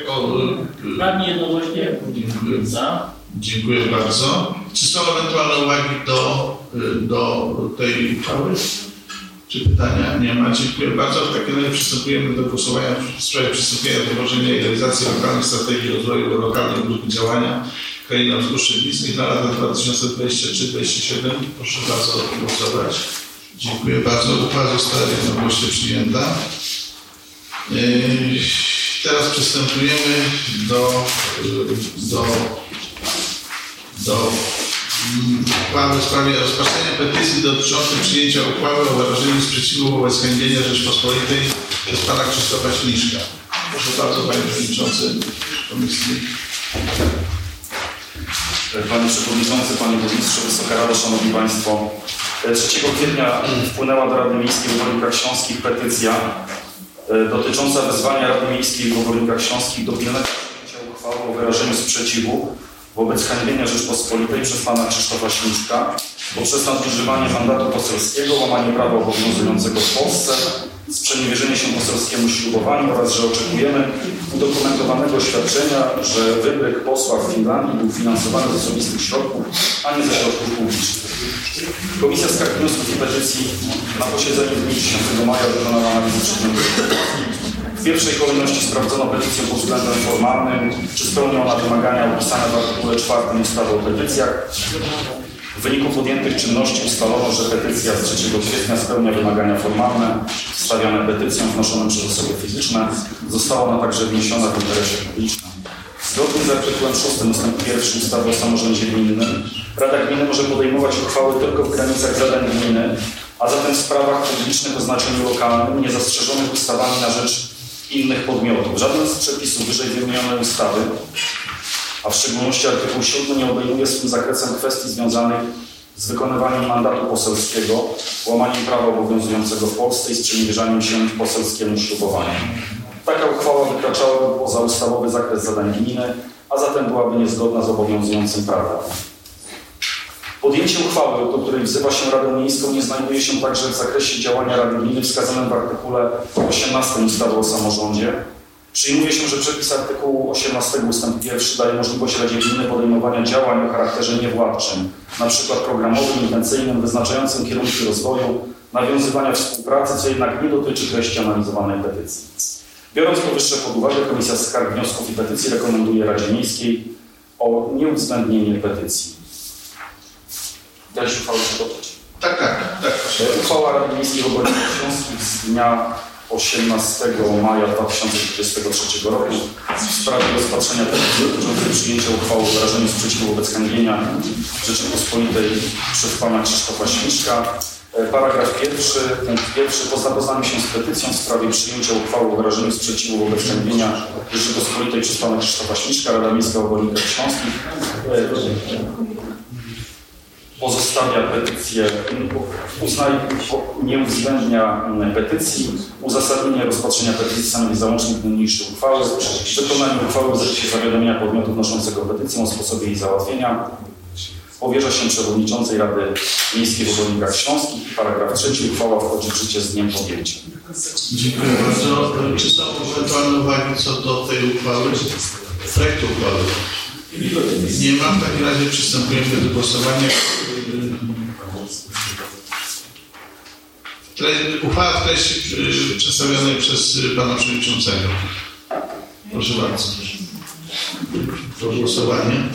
o, y, Radni jednogłośnie Dziękuję. za. Dziękuję bardzo. Czy są ewentualne uwagi do, y, do tej uchwały? Czy pytania? Nie ma. Dziękuję bardzo. W takim razie przystępujemy do głosowania w sprawie przystąpienia do tworzenia i realizacji lokalnej strategii rozwoju lokalnej grupy działania Kraina Wzgórz Szczeglińskich na lata 2023-2027. Proszę bardzo głosować. Dziękuję bardzo. Uchwała została jednogłośnie przyjęta. Yy, Teraz przystępujemy do, y, do, do uchwały w sprawie rozpatrzenia petycji dotyczącej przyjęcia uchwały o wyrażeniu sprzeciwu wobec chębienia Rzeczpospolitej przez pana Krzysztofa Śliszka. Proszę bardzo, panie przewodniczący komisji. Panie Przewodniczący, Panie Burmistrzu, Wysoka Rado, Szanowni Państwo. 3 kwietnia wpłynęła do Rady Miejskiej w Obornikach Śląskich petycja e, dotycząca wezwania Rady Miejskiej w Obornikach Śląskich do pilnego przyjęcia uchwały o wyrażeniu sprzeciwu wobec hańbienia Rzeczpospolitej przez Pana Krzysztofa Śliczka poprzez nadużywanie mandatu poselskiego, łamanie prawa obowiązującego w Polsce, sprzeniewierzenie się poselskiemu ślubowaniu oraz, że oczekujemy udokumentowanego oświadczenia, że wybryk posła w Finlandii był finansowany z osobistych środków, a nie ze środków publicznych. Komisja Skarg Wniosków i Petycji na posiedzeniu w dniu 10 maja dokonała analizy przedmiotu. W pierwszej kolejności sprawdzono petycję pod względem formalnym, czy spełnia ona wymagania opisane w artykule 4 ustawy o petycjach. W wyniku podjętych czynności ustalono, że petycja z 3 kwietnia spełnia wymagania formalne stawiane petycją wnoszoną przez osoby fizyczne. Została ona także wniesiona w interesie publicznym. Zgodnie z artykułem 6 ust. 1 ustawy o samorządzie gminnym Rada Gminy może podejmować uchwały tylko w granicach zadań gminy, a zatem w sprawach publicznych o znaczeniu lokalnym niezastrzeżonych ustawami na rzecz innych podmiotów. Żaden z przepisów wyżej wymienionej ustawy a w szczególności artykuł 7 nie obejmuje swym zakresem kwestii związanych z wykonywaniem mandatu poselskiego, łamaniem prawa obowiązującego w Polsce i sprzeniewierzaniem się poselskiemu ślubowaniu. Taka uchwała wykraczałaby poza ustawowy zakres zadań gminy, a zatem byłaby niezgodna z obowiązującym prawem. Podjęcie uchwały, do której wzywa się Radę Miejską, nie znajduje się także w zakresie działania Rady Gminy wskazanym w artykule 18 ustawy o samorządzie, Przyjmuje się, że przepis artykułu 18 ust. 1 daje możliwość Radzie Gminy podejmowania działań o charakterze niewładczym, np. programowym, intencyjnym, wyznaczającym kierunki rozwoju, nawiązywania współpracy, co jednak nie dotyczy treści analizowanej petycji. Biorąc powyższe pod uwagę, Komisja Skarg, Wniosków i Petycji rekomenduje Radzie Miejskiej o nieuwzględnienie petycji. Uchwałę czy dodać? Tak, tak, tak. Uchwała Rady Miejskiej w Śląskich z dnia 18 maja 2023 roku w sprawie rozpatrzenia petycji dotyczącej przyjęcia uchwały o wyrażeniu sprzeciwu wobec hańbienia Rzeczypospolitej przez pana Krzysztofa Śmiszka. E, Paragraf pierwszy, punkt pierwszy. Po zapoznaniu się z petycją w sprawie przyjęcia uchwały o wyrażeniu sprzeciwu wobec hańbienia Rzeczypospolitej przez pana Krzysztofa Śmiszka, Rada Miejska w Obornikach Śląskich e, pozostawia petycję, uznaje, nie uwzględnia petycji, uzasadnienie rozpatrzenia petycji stanowi załącznik niniejszej uchwały, wykonanie uchwały w zakresie zawiadomienia podmiotu wnoszącego petycję o sposobie jej załatwienia, powierza się przewodniczącej Rady Miejskiej w Obornikach Śląskich. Paragraf trzeci. Uchwała wchodzi w życie z dniem podjęcia. Dziękuję bardzo. Czy są ewentualne uwagi co do tej uchwały? Projektu uchwały? Nie ma. W takim razie przystępujemy do głosowania. Uchwała w treści y, przedstawionej przez pana przewodniczącego. Proszę bardzo. Do głosowania.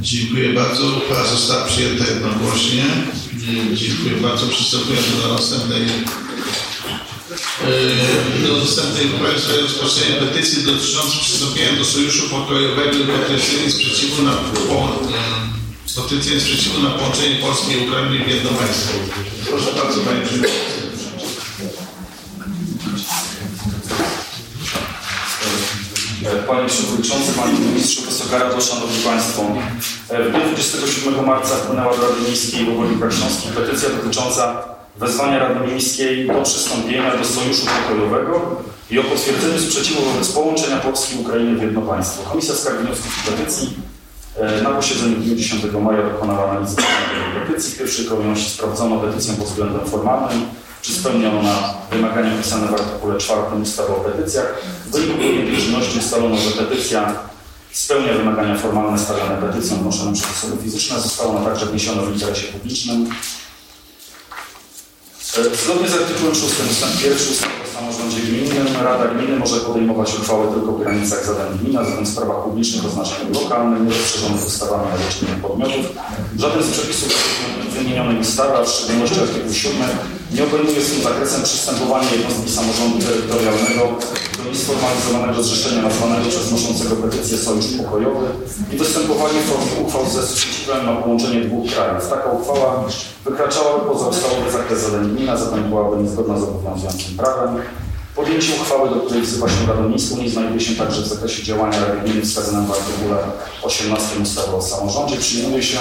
Dziękuję bardzo. Uchwała została przyjęta jednogłośnie. Dziękuję bardzo. Przystępujemy do następnej do następnej uchwały w sprawie rozpatrzenia petycji dotyczącej przystąpienia do Sojuszu Pokojowego i potwierdzenia sprzeciwu na po, yy, potwierdzenia sprzeciwu na połączenie Polski i Ukrainy w jedno państwo. Proszę bardzo Panie Przewodniczący. Panie Przewodniczący, Panie Ministrze, Wysoka Rado, Szanowni Państwo. W dniu 27 marca wpłynęła do Rady Miejskiej w Obornikach Śląskich petycja dotycząca wezwania Rady Miejskiej do przystąpienia do Sojuszu Pokojowego i o potwierdzeniu sprzeciwu wobec połączenia Polski i Ukrainy w jedno państwo. Komisja Skarg Wniosków i Petycji e, na posiedzeniu w dniu 10 maja dokonała analizy petycji. W pierwszej kolejności sprawdzono petycję pod względem formalnym, czy spełnia ona wymagania opisane w artykule 4 ustawy o petycjach. W wyniku czynności ustalono, że petycja spełnia wymagania formalne stawiane petycją wnoszoną przez osoby fizyczne. Została ona także wniesiona w interesie publicznym. E, Zgodnie z artykułem 6 ust. 1 ustawy o samorządzie gminnym Rada Gminy może podejmować uchwały tylko w granicach zadań gmina, zatem w sprawach publicznych o znaczeniu lokalnym, nierozszerzonych ustawami na liczbę podmiotów. Żaden z przepisów wymienionej ustawy, a w szczególności artykuł 7 nie obejmuje swym zakresem przystępowania jednostki samorządu terytorialnego do niesformalizowanego zrzeszenia nazwanego przez wnoszącego petycję Sojusz Pokojowy i występowanie w formie uchwał ze sprzeciwem na połączenie dwóch krajów. Taka uchwała wykraczałaby poza ustawowy zakres zadań gmina, zatem byłaby niezgodna z obowiązującym prawem. Podjęcie uchwały, do której wzywa się Radę Miejską, nie znajduje się także w zakresie działania Rady Gminy wskazanym w artykule 18 ustawy o samorządzie. Przyjmuje się,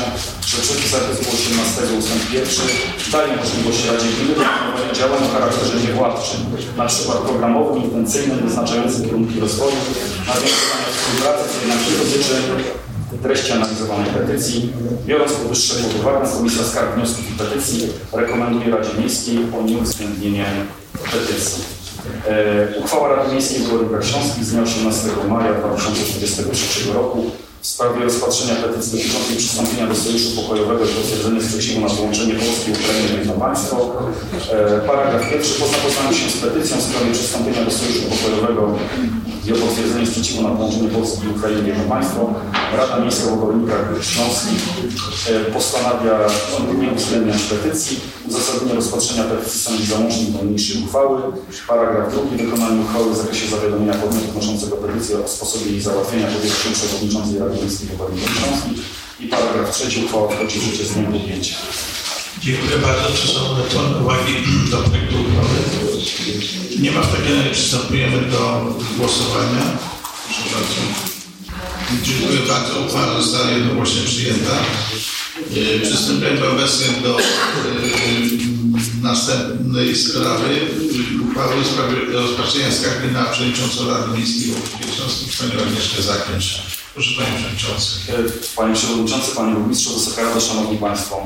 że przepis artykułu 18 ust. 1 daje możliwość Radzie Gminy podejmowania działań o charakterze niewładczym, przykład programowym, intencyjnym, wyznaczającym kierunki rozwoju, nawiązywania współpracy, co jednak nie dotyczy treści analizowanej petycji. Biorąc powyższe pod uwagę, Komisja Skarg, Wniosków i Petycji rekomenduje Radzie Miejskiej o nieuwzględnienie petycji. E, Uchwała Rady Miejskiej w Śląskich z dnia 18 maja 2023 roku w sprawie rozpatrzenia petycji dotyczącej przystąpienia do Sojuszu Pokojowego i potwierdzenia sprzeciwu na połączenie Polski i Ukrainy w jedno państwo. E, Paragraf pierwszy. Po zapoznaniu się z petycją w sprawie przystąpienia do Sojuszu Pokojowego i o potwierdzenie sprzeciwu na połączenie Polski i Ukrainy w jedno państwo, Rada Miejska w Obornikach Śląskich e, postanawia nie uwzględniać petycji. Uzasadnienie rozpatrzenia petycji stanowi załącznik do niniejszej uchwały. Paragraf drugi. Wykonanie uchwały w zakresie zawiadomienia podmiotu wnoszącego petycję o sposobie jej załatwienia się przewodniczącej Rady Obornikach Śląskich. I paragraf trzeci. Uchwała wchodzi w życie z dniem podjęcia. Dziękuję bardzo. Czy są uwagi do projektu uchwały? Nie ma w takim razie przystępujemy do głosowania. Proszę bardzo. Dziękuję bardzo. Uchwała została jednogłośnie przyjęta. E, Przystępujemy obecnie do e, następnej sprawy. Uchwały w sprawie rozpatrzenia skargi na przewodniczącą Rady Miejskiej w Śląskich, panią Agnieszkę Zakręcz. Proszę Panie Przewodniczący. Panie Przewodniczący, Panie Burmistrzu, Wysoka Rado, Szanowni Państwo.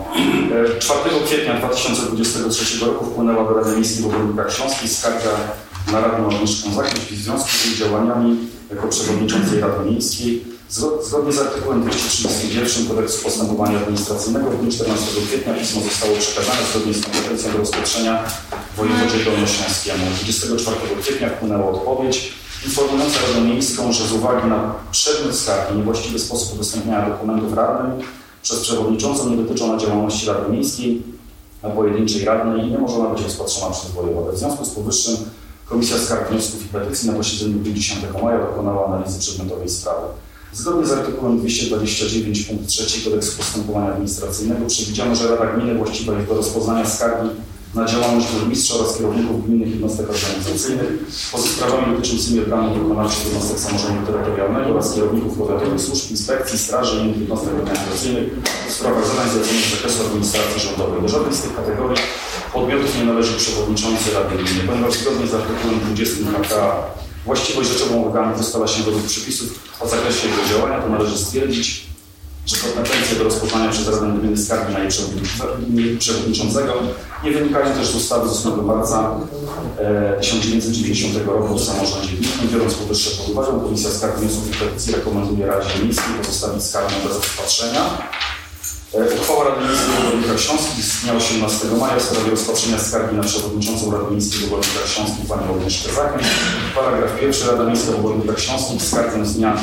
E, 4 kwietnia 2023 roku wpłynęła do Rady Miejskiej w Obornikach Śląskich skarga na Radę Ogniszką Zachęć w związku z jej działaniami jako przewodniczącej Rady Miejskiej Zgo- Zgodnie z artykułem 231 Kodeksu Postępowania Administracyjnego w dniu 14 kwietnia pismo zostało przekazane zgodnie z kompetencją do rozpatrzenia wojewodzie dolnośląskiemu. 24 kwietnia wpłynęła odpowiedź informująca Radę Miejską, że z uwagi na przedmiot skargi niewłaściwy sposób udostępniania dokumentów radnym przez przewodniczącą nie dotyczą na działalności Rady Miejskiej, a pojedynczej radnej i nie może ona być rozpatrzona przez wojewodę. W związku z powyższym Komisja Skarg, Wniosków i Petycji na posiedzeniu w dniu 10 maja dokonała analizy przedmiotowej sprawy. Zgodnie z artykułem 229 punkt 3 Kodeksu Postępowania Administracyjnego przewidziano, że Rada Gminy właściwa jest do rozpoznania skargi na działalność burmistrza oraz kierowników gminnych jednostek organizacyjnych poza sprawami dotyczącymi organów wykonawczych jednostek samorządu terytorialnego oraz kierowników powiatowych służb, inspekcji, straży i innych jednostek organizacyjnych w sprawach zadań zleconych z zakresu administracji rządowej. Do żadnej z tych kategorii podmiotów nie należy przewodniczący Rady Gminy, ponieważ zgodnie z artykułem 20 KK właściwość rzeczową organu ustala się według przepisów o zakresie jego działania, to należy stwierdzić, że kompetencje do rozpoznania przez Radę Gminy skargi na jej przewodniczące- jej przewodniczącego nie wynikają też z ustawy z 8 marca e, 1990 roku o samorządzie gminnym. Biorąc powyższe pod uwagę, Komisja Skarg, Wniosków i Petycji rekomenduje Radzie Miejskiej pozostawić skargę bez rozpatrzenia. E, Uchwała Rady Miejskiej w Ogólnikach Śląskich z dnia 18 maja w sprawie rozpatrzenia skargi na przewodniczącą Rady Miejskiej w Ogólnikach Śląskich panią Agnieszkę Zachęć. Paragraf pierwszy. Rada Miejska w Ogólnikach Śląskich skargę z dnia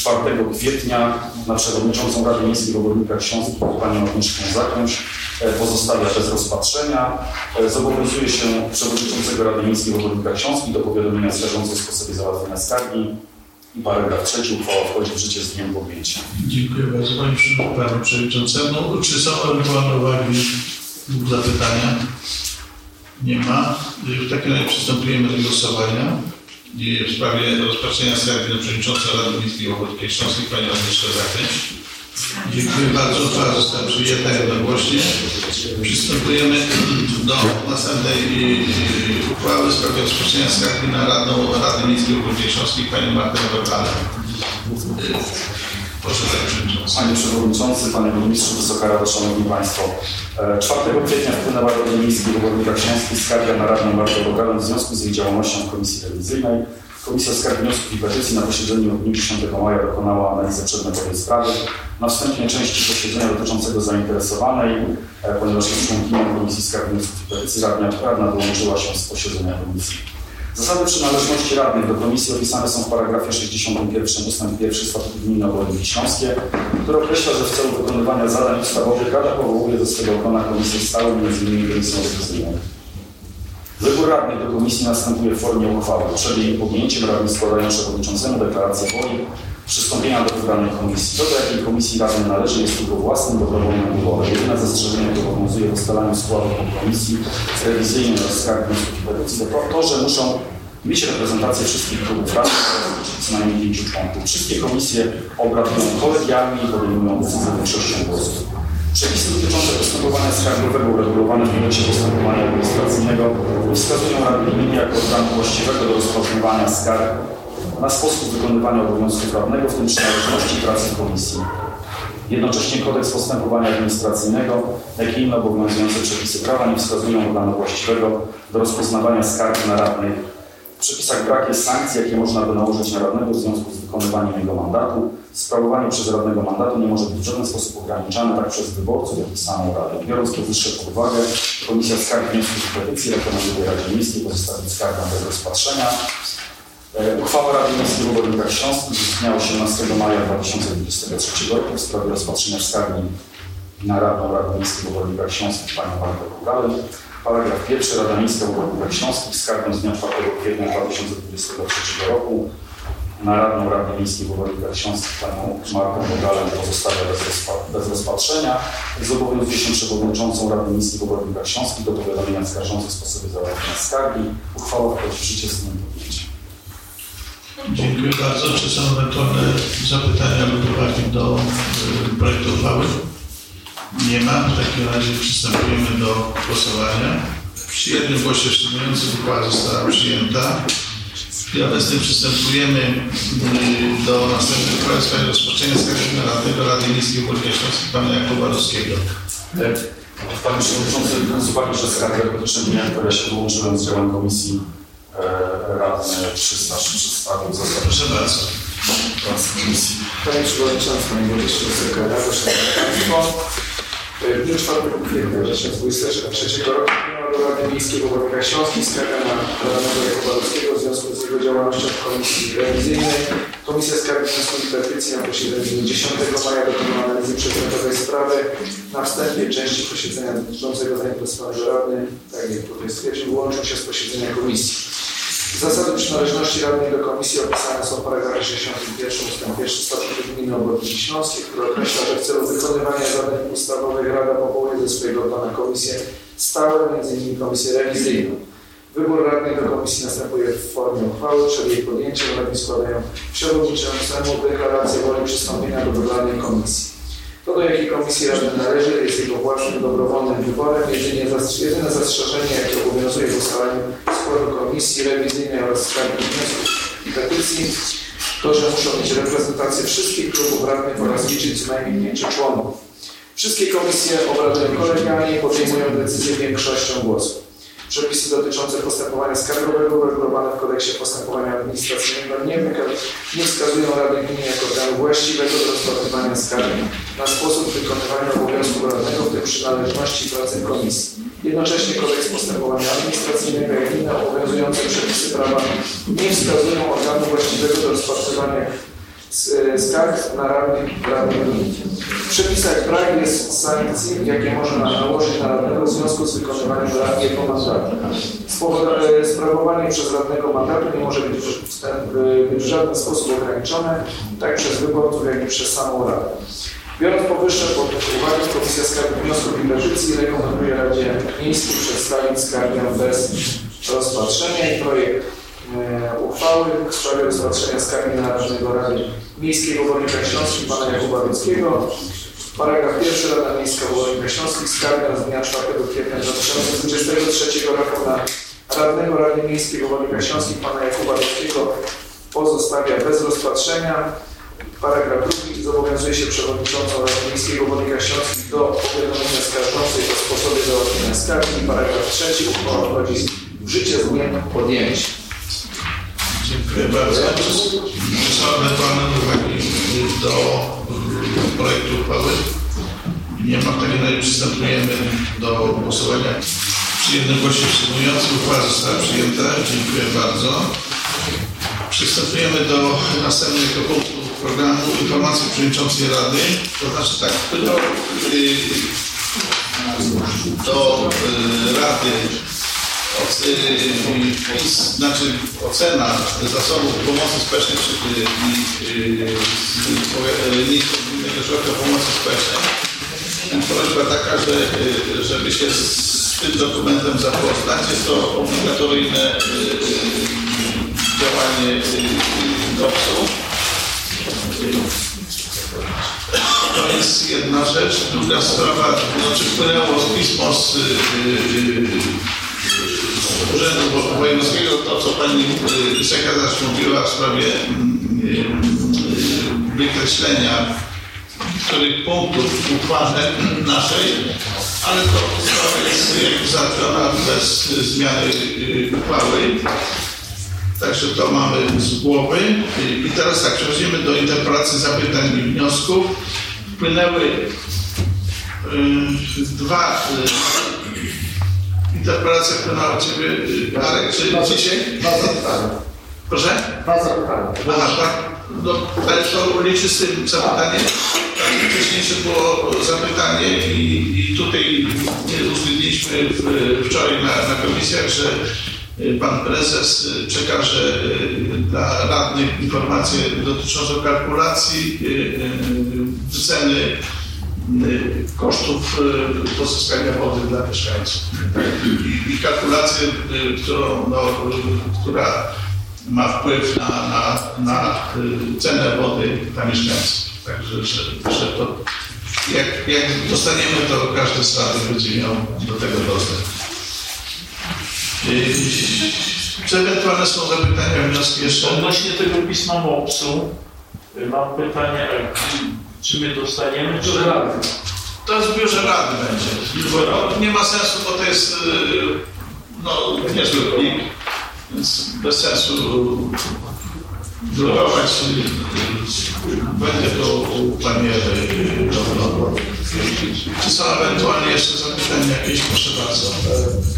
4 kwietnia na przewodniczącą Rady Miejskiej Ogólnikach Śląskich panią Agnieszkę Zachęć e, pozostawia bez rozpatrzenia. E, Zobowiązuje się przewodniczącego Rady Miejskiej Ogólnikach Śląskich do powiadomienia skarżącej w sposobie załatwienia skargi. I paragraf trzeci. Uchwała wchodzi w życie z dniem podjęcia. Dziękuję bardzo Panie Panu Przewodniczącemu. Czy są ewentualne uwagi lub zapytania? Nie ma. W takim razie przystępujemy do głosowania w sprawie rozpatrzenia skargi na Przewodniczącą Rady Miejskiej Ochotskiej Śląskiej Panią Agnieszkę Zachęć. Dziękuję bardzo. Uchwała została przyjęta jednogłośnie. Przystępujemy do następnej y, uchwały w sprawie rozpatrzenia skargi na Radę Rady Miejskiej Ochotskiej Śląskiej Panią Martę Rogalę. Proszę Panie Przewodniczący. Panie Burmistrzu, Wysoka Rado, Szanowni Państwo. E, 4 kwietnia wpłynęła Rady Miejskiej w Ogólnikach Śląskich skarga na radną Martę Bogalę w związku z jej działalnością w Komisji Rewizyjnej. Komisja Skarg, Wniosków i Petycji na posiedzeniu w dniu 10 maja dokonała analizy przedmiotowej sprawy. Na wstępnej części posiedzenia dotyczącego zainteresowanej, e, ponieważ jest członkinią Komisji Skarg, Wniosków i Petycji, radna, radna dołączyła się z posiedzenia komisji. Zasady przynależności radnych do komisji opisane są w paragrafie 61 ust. 1 Statutu Gminy Oborniki Śląskie, który określa, że w celu wykonywania zadań ustawowych Rada powołuje do swego grona komisję stałą, m.in. komisję rewizyjną. Wybór radnych do komisji następuje w formie uchwały. Przed jej podjęciem radni składają przewodniczącemu deklarację woli przystąpienia do wybranej komisji. Do jakiej komisji radny należy, jest tylko własnym dobrowolnym wyborem. Jedyne zastrzeżenie, które obowiązuje w ustalaniu składu komisji oraz i petycji, to to, że muszą mieć reprezentację wszystkich klubów oraz co najmniej pięciu członków. Wszystkie komisje obradują kolegialnie i podejmują decyzje większością głosów. Przepisy dotyczące postępowania skarbowego uregulowane w kodeksie postępowania administracyjnego wskazują Radę Gminy jako organu właściwego do rozpoznawania skarg na sposób wykonywania obowiązków radnego, w tym przynależności pracy komisji. Jednocześnie kodeks postępowania administracyjnego, jak i inne obowiązujące przepisy prawa nie wskazują organu właściwego do rozpoznawania skarg na radnych. W przepisach brak jest sankcji, jakie można by nałożyć na radnego w związku z wykonywaniem jego mandatu. Sprawowanie przez radnego mandatu nie może być w żaden sposób ograniczane tak przez wyborców, jak i samą radę. Biorąc powyższe pod uwagę, Komisja Skarg, Wniosków i Petycji rekomenduje Radzie Miejskiej pozostawić skargę bez rozpatrzenia. E, Uchwała Rady Miejskiej w Obornikach Śląskich z dnia 18 maja 2023 roku w sprawie rozpatrzenia skargi na Radę Miejską w Obornikach Śląskich Panią Martę Kugalę. Paragraf pierwszy. Rada Miejska w Obornikach Śląskich skargą z dnia 4 kwietnia 2023 roku na Radną Radę Miejskiej w Obornikach Śląskich Panią Martę Kugalę pozostawia bez, rozpa- bez rozpatrzenia. Zobowiązuje się przewodniczącą Rady Miejskiej w Obornikach Śląskich do powiadomienia skarżących w sposobie załatwienia skargi. Uchwała wchodzi w życie z dniem podjęcia. Dziękuję bardzo. Czy są ewentualne zapytania lub uwagi do y, projektu uchwały? Nie ma. W takim razie przystępujemy do głosowania. Przy jednym głosie wstrzymującym uchwała została przyjęta. I obecnie przystępujemy y, do następnej uchwały w sprawie rozpoczęcia skargi na radnego Rady Miejskiej Górskiej Śląskiej pana Jakuba Ruskiego. Panie Przewodniczący, z uwagi, że skarga dotyczy mnie, która się wyłączyłem z działem komisji e, radny 303 przedstawił zasady. Proszę bardzo. Panie Przewodniczący, Panie Burmistrzu Sekretarzu, Szanowni Państwo. W dniu 4 kwietnia 2023 roku do Rady Miejskiej w Obwodnikach Śląskich skarga na radnego Jakuba w związku z jego działalnością w Komisji Rewizyjnej. Komisja Skargi Wniosków i Petycji na posiedzeniu 10 maja dokonała analizy przedmiotowej sprawy. Na wstępie części posiedzenia dotyczącego zainteresowanego radny, tak jak tutaj stwierdził, wyłączył się z posiedzenia komisji. Zasady przynależności radnej do komisji opisane są w paragrafie 61 ust. 1 statutu Gminy Obwodnicy Śląskiej, który określa, że w celu wykonywania zadań ustawowych Rada powołuje ze swojego grona komisję stałe, m.in. komisję rewizyjną. Wybór radnej do komisji następuje w formie uchwały. Przed jej podjęciem radni składają przewodniczącemu deklarację woli przystąpienia do wybranej komisji. To, do jakiej komisji radny należy, jest jego własnym dobrowolnym wyborem. Jedynie zastrze- jedyne zastrzeżenie, jakie obowiązuje w ustalaniu składu komisji rewizyjnej oraz skargi wniosków i petycji, to, że muszą mieć reprezentację wszystkich klubów radnych oraz liczyć co najmniej pięciu członków. Wszystkie komisje obradują kolegialnie i podejmują decyzje większością głosów. Przepisy dotyczące postępowania skargowego uregulowane w kodeksie postępowania administracyjnego nie, nie wskazują Rady Gminy jako organu właściwego do rozpatrywania skargi na sposób wykonywania obowiązku radnego, w tym przynależności pracy komisji. Jednocześnie kodeks postępowania administracyjnego jak inne obowiązujące przepisy prawa nie wskazują organu właściwego do rozpatrywania skarg na radnych radnych gmin. W przepisach brak jest sankcji, jakie można nałożyć na radnego w związku z wykonywaniem rad jego mandatu. E, Sprawowanie przez radnego mandatu nie może być e, w żaden sposób ograniczone, tak przez wyborców, jak i przez samą Radę. Biorąc powyższe pod uwagę, Komisja Skargi Wniosków i Petycji rekomenduje Radzie Miejskiej przedstawić skargę bez rozpatrzenia i projekt e, uchwały w sprawie rozpatrzenia skargi na radnego Rady Miejskiej w Obwodnikach Śląskich pana Jakuba Wieckiego. Paragraf pierwszy Rada Miejska w Obwodnikach Śląskich skarga z dnia 4 kwietnia 2023 roku na radnego Rady Miejskiej w Śląskich pana Jakuba Wieckiego pozostawia bez rozpatrzenia. Paragraf drugi zobowiązuje się przewodniczącą Rady Miejskiej w Obwodnikach Śląskich do powiadomienia skarżącej o sposobie załatwienia skargi. Paragraf trzeci uchwała wchodzi w życie z dniem podjęcia. Dziękuję bardzo. Są ewentualne uwagi do projektu uchwały? Nie ma takim razie przystępujemy do głosowania. Przy jedności przyjmujących uchwała została przyjęta. Dziękuję bardzo. Przystępujemy do następnego punktu programu informacji przewodniczącej Rady. To znaczy tak, do, y, do y, Rady y, y, znaczy ocena zasobów pomocy społecznej y, y, y, Miejscu Gminnego Ośrodka Pomocy Społecznej. Prośba taka, że, y, żeby się z tym dokumentem zapoznać. Jest to obligatoryjne y, y, działanie GOPS-u. To jest jedna rzecz. Druga sprawa, znaczy wpłynęło pismo y, y, z Urzędu Wo- Wojewódzkiego, to co pani y, sekretarz mówiła w sprawie mm, y, wykreślenia których punktów uchwale naszej, ale to sprawa jest załatwiona bez zmiany y, uchwały. Także to mamy z głowy. I teraz tak, przechodzimy do interpelacji zapytań i wniosków. Wpłynęły y, dwa y, interpelacje wpłynęła od Ciebie, y, Arek, czy dzisiaj? Dwa zapytania. Proszę? Dwa zapytania. Aha, tak. No, ale to liczy z tym zapytaniem. Tak, wcześniejsze było zapytanie i, i tutaj uzgodniliśmy w- wczoraj na, na komisjach, że y, pan prezes y, przekaże y, dla radnych informacje dotyczące kalkulacji y, y, wyceny y, kosztów y, pozyskania wody dla mieszkańców. I, kalkulację, y, którą, no, y, która ma wpływ na, na, na y, cenę wody dla mieszkańców. Także, że, że to jak, jak dostaniemy, to każdy z rady będzie miał do tego dostęp. Y, Czy ewentualne są zapytania, wnioski jeszcze? Odnośnie tego pisma MOPS-u y, mam pytanie, czy my dostaniemy, czy rady? To jest w biurze rady będzie. Bo to nie ma sensu, bo to jest y, no, niezły plik. Więc bez sensu drukować. Będzie to u pani Ewy. Czy są ewentualnie jeszcze zapytania jakieś? Proszę bardzo.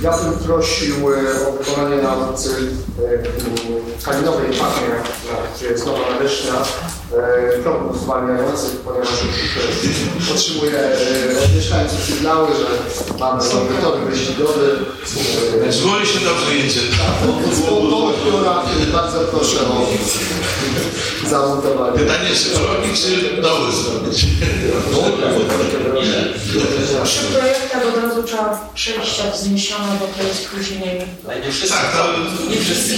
Ja bym prosił e, o wykonanie na ulicy e, Kalinowej Pachnie, gdzie jest nowa e, kroków zwalniających, ponieważ już e, otrzymuję e, od mieszkańców sygnały, że mamy tor wyścigowy. E, Z góry się dobrze jedzie. Która bardzo proszę o zamontowanie. Pytanie, czy drogi, czy doły zrobić? Przy projektach od razu trzeba przejścia zniesione, bo to jest później. Tak, to Nie wszyscy.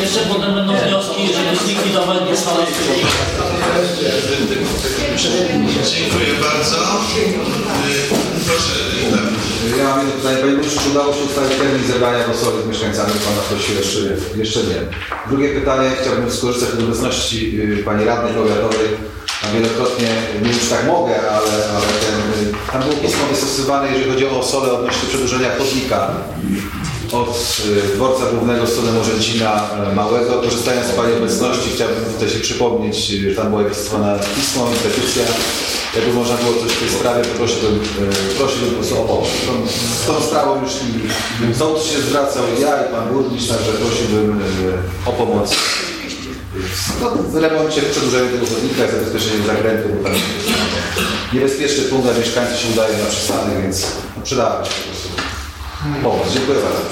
Jeszcze potem będą wnioski, żeby zlikwidować niesfalę Dziękuję bardzo. Y, Proszę. Ja mam jedno pytanie. Panie Burmistrzu, czy udało się ustalić termin zebrania głosowych z mieszkańcami? Pana prosił jeszcze, jeszcze nie. Drugie pytanie. Chciałbym skorzystać z obecności y, Pani Radnej Powiatowej. Tam wielokrotnie, nie już tak mogę, ale, ale ten, y, tam było pismo wystosowane, jeżeli chodzi o solę odnośnie przedłużenia chodnika od y, dworca głównego w stronę Morzęcina y, Małego. Korzystając z Pani obecności chciałbym tutaj się przypomnieć, y, że tam była wystosowana pismo i petycja. Jakby można było coś w tej sprawie, prosiłbym, y, prosiłbym o pomoc. Z tą sprawą już i sołtys się zwracał, ja i Pan Burmistrz, także prosiłbym y, o pomoc no, w remoncie, w przedłużeniu tego chodnika, zabezpieczeniu zakrętu, bo tam niebezpieczny punkt dla mieszkańców się udaje na przystanek, więc przydałaby się po prostu pomoc. Dziękuję bardzo.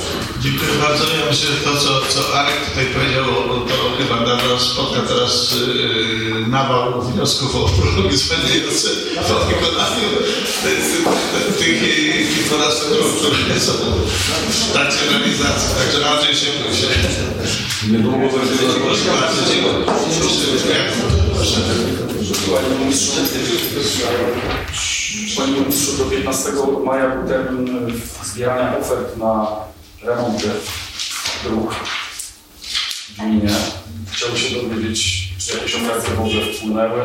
Dziękuję bardzo. Ja myślę, że to, co, co Arek tutaj powiedział, to chyba nas spotka teraz yy, nawał wniosków o prologi spędzające po wykonaniu tych, tych kilkunastu dróg, które są w trakcie realizacji. Także Andrzej się. Niedługo będzie Proszę bardzo, dziękuję. Proszę. Ministrzu, Panie Ministrzu, do 15 maja był termin zbierania ofert na remonty dróg w gminie. Chciałbym się dowiedzieć, czy jakieś oferty w ogóle wpłynęły.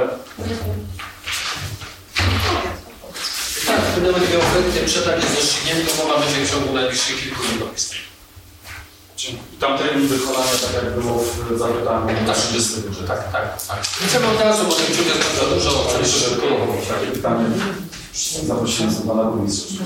Tak, będziemy takie oferty, przetarg jest rozstrzygnięty, umowa będzie w ciągu najbliższych kilku minut. I tam termin wykonania, tak jak było w zapytaniu, na 30 że Tak, tak, tak. Chcemy od razu, bo ten ciąg jest bardzo dużo, ale Jeszcze szybko, takie pytanie. Zaprosiłem z pana burmistrza.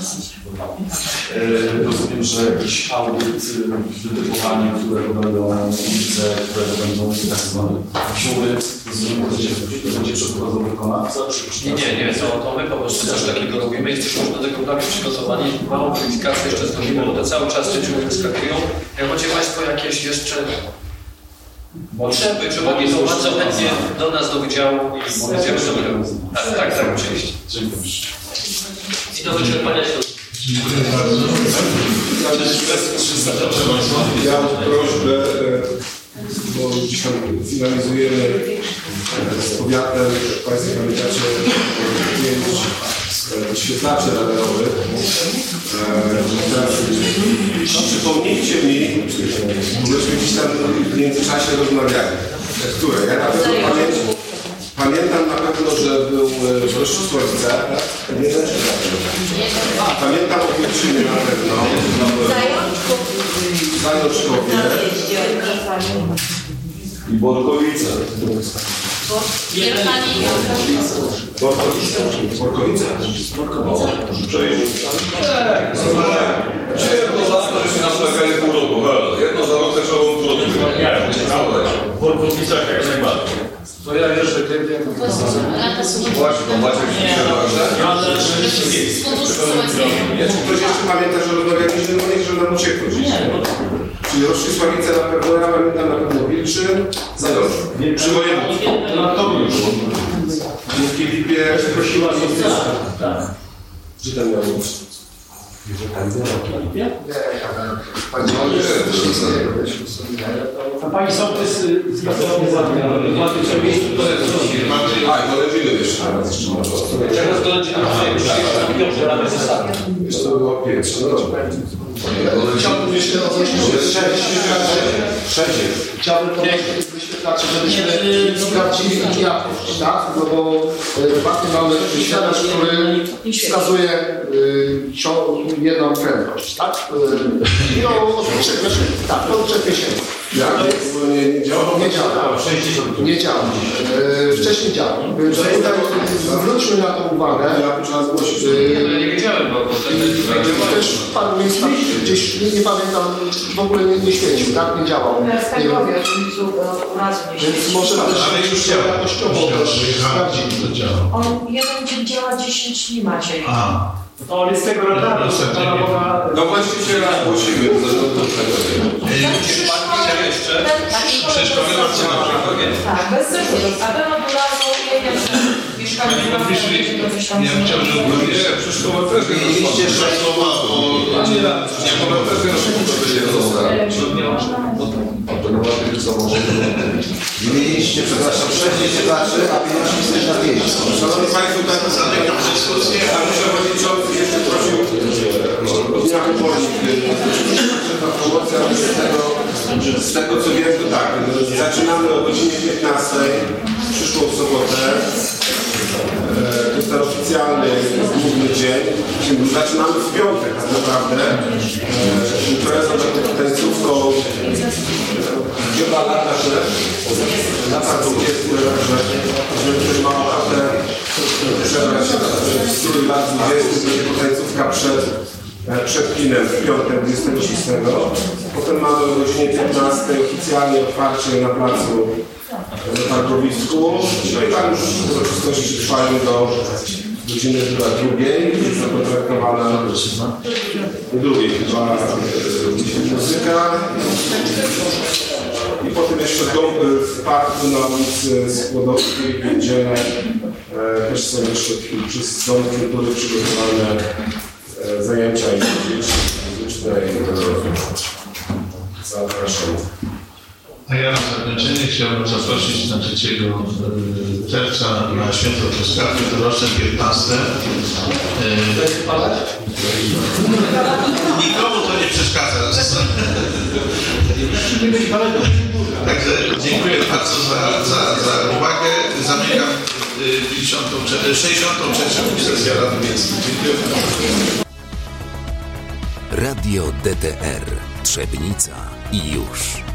E, Rozumiem, że jakiś audyt, y, wytypowanie, którego będą ulice, które będą tak zwane dziury, rozumiem, że będzie, będzie przeprowadzał wykonawca, Nie, nie, nie, to, to my po prostu coś takiego robimy, jesteśmy już do tego prawie przygotowani, małą kwalifikację jeszcze zrobimy, bo to cały czas te dziury wyskakują. Jak macie Państwo jakieś jeszcze potrzeby, przewagi, to bardzo chętnie do nas do wydziału i będziemy sobie Tak, tak, tak, oczywiście. I do wyczerpania środków. Dziękuję bardzo. Ja mam prośbę, bo dzisiaj finalizujemy z powiatem, Państwo pamiętacie, pięć e, świetlaczy radarowych. E, no, przypomnijcie mi, bo myśmy gdzieś tam w międzyczasie rozmawiali. Które? Ja na pewno pamiętam, pamiętam na pewno, że był e, w dwa? A, Pamiętam o Pietrzynie na pewno. Zajączkowie. I Borkowice. Borkowice. Jedno za to, że się nas czekali pół roku. Jedno za rok też robią pół roku. W Borkowicach jak najbardziej. To ja jeszcze wiem, Właśnie, to macie Ale Czy ktoś jeszcze pamięta, że rozmawialiśmy o nich, że nam uciekło gdzieś? Czyli Roszczysławice na pewno, ja pamiętam na pewno Wilczyn, Zajączk. Przy województwie. No to już. Dzięki Lipie prosiła Tak. Gdzie ten miał być? A Pani sołtys które A, i do Lewiny jeszcze raz jeszcze może. Teraz że nawet zostawię. Jeszcze to było pięć. No dobra. Chciałbym jeszcze Jest sześć. Sześć. Chciałbym podnieść wyświetlacze, żebyśmy sprawdzili ich jakość, tak? No bo właśnie mamy wyświetlacz, który wskazuje cio- jedną prędkość, tak? I no, oczywiście Trzech, znaczy, tak, od trzech miesięcy. Jak? Bo nie, nie działa? Nie działa. Nie działa. Wcześniej działa. Tutaj zwróćmy na to uwagę. Ja trzeba zgłosić. Nie wiedziałem, bo też pan minister gdzieś, nie, nie pamiętam, w ogóle nie, nie świecił, tak? Nie działał. Nie wiem. Więc może też Ale już działa. jakościowo też sprawdzić. to działa. On jeden dzień działa, 10 dni macie. A. To on jest tego rodzaju. Do właściciela zgłosimy. do- do- do tego. Przeszkoły macie na przykład. Tak, bez zarzutu. A ten od urazu, ja nie ja bym chciał, żeby burmistrz Przeszkoła też nie mieliście sześć słowa o... Przeszkoła też nie Wymieniliście, przepraszam, 63, a pieniądze jesteś na 200. Szanowni Państwo, tak zamykam dyskusję. Pan przewodniczący jeszcze prosił wyborów. Ta promocja z tego, z tego co wiem, to tak, zaczynamy o godzinie 15 przyszłą sobotę. E, To jest ten oficjalny, główny dzień. Zaczynamy w piątek tak naprawdę. E, Imprezą taką tańcówką Chyba lata, że lata 20, że ktoś ma ochotę przebrać się w strój lat 20, będzie potańcówka przed, e, przed kinem w piątek 26. Potem mamy o godzinie 15 oficjalnie otwarcie na placu na targowisku. No i tam już uroczystości trwają do godziny chyba drugiej. Jest zakontraktowana drugiej chyba muzyka. I potem jeszcze w parku na ulicy Skłodowskiej niedzielę e, też są jeszcze przez Dom Kultury przygotowane e, zajęcia i muzyczne i e, zapraszam. A ja na zakończenie chciałbym zaprosić na 3 e, czerwca na święto truskawki doroczne 15. E, Nikomu to nie przeszkadza. Także dziękuję bardzo za, za, za uwagę. Zamykam e, 53, 63 sesję Rady Miejskiej. Dziękuję. Radio DTR Trzebnica i już.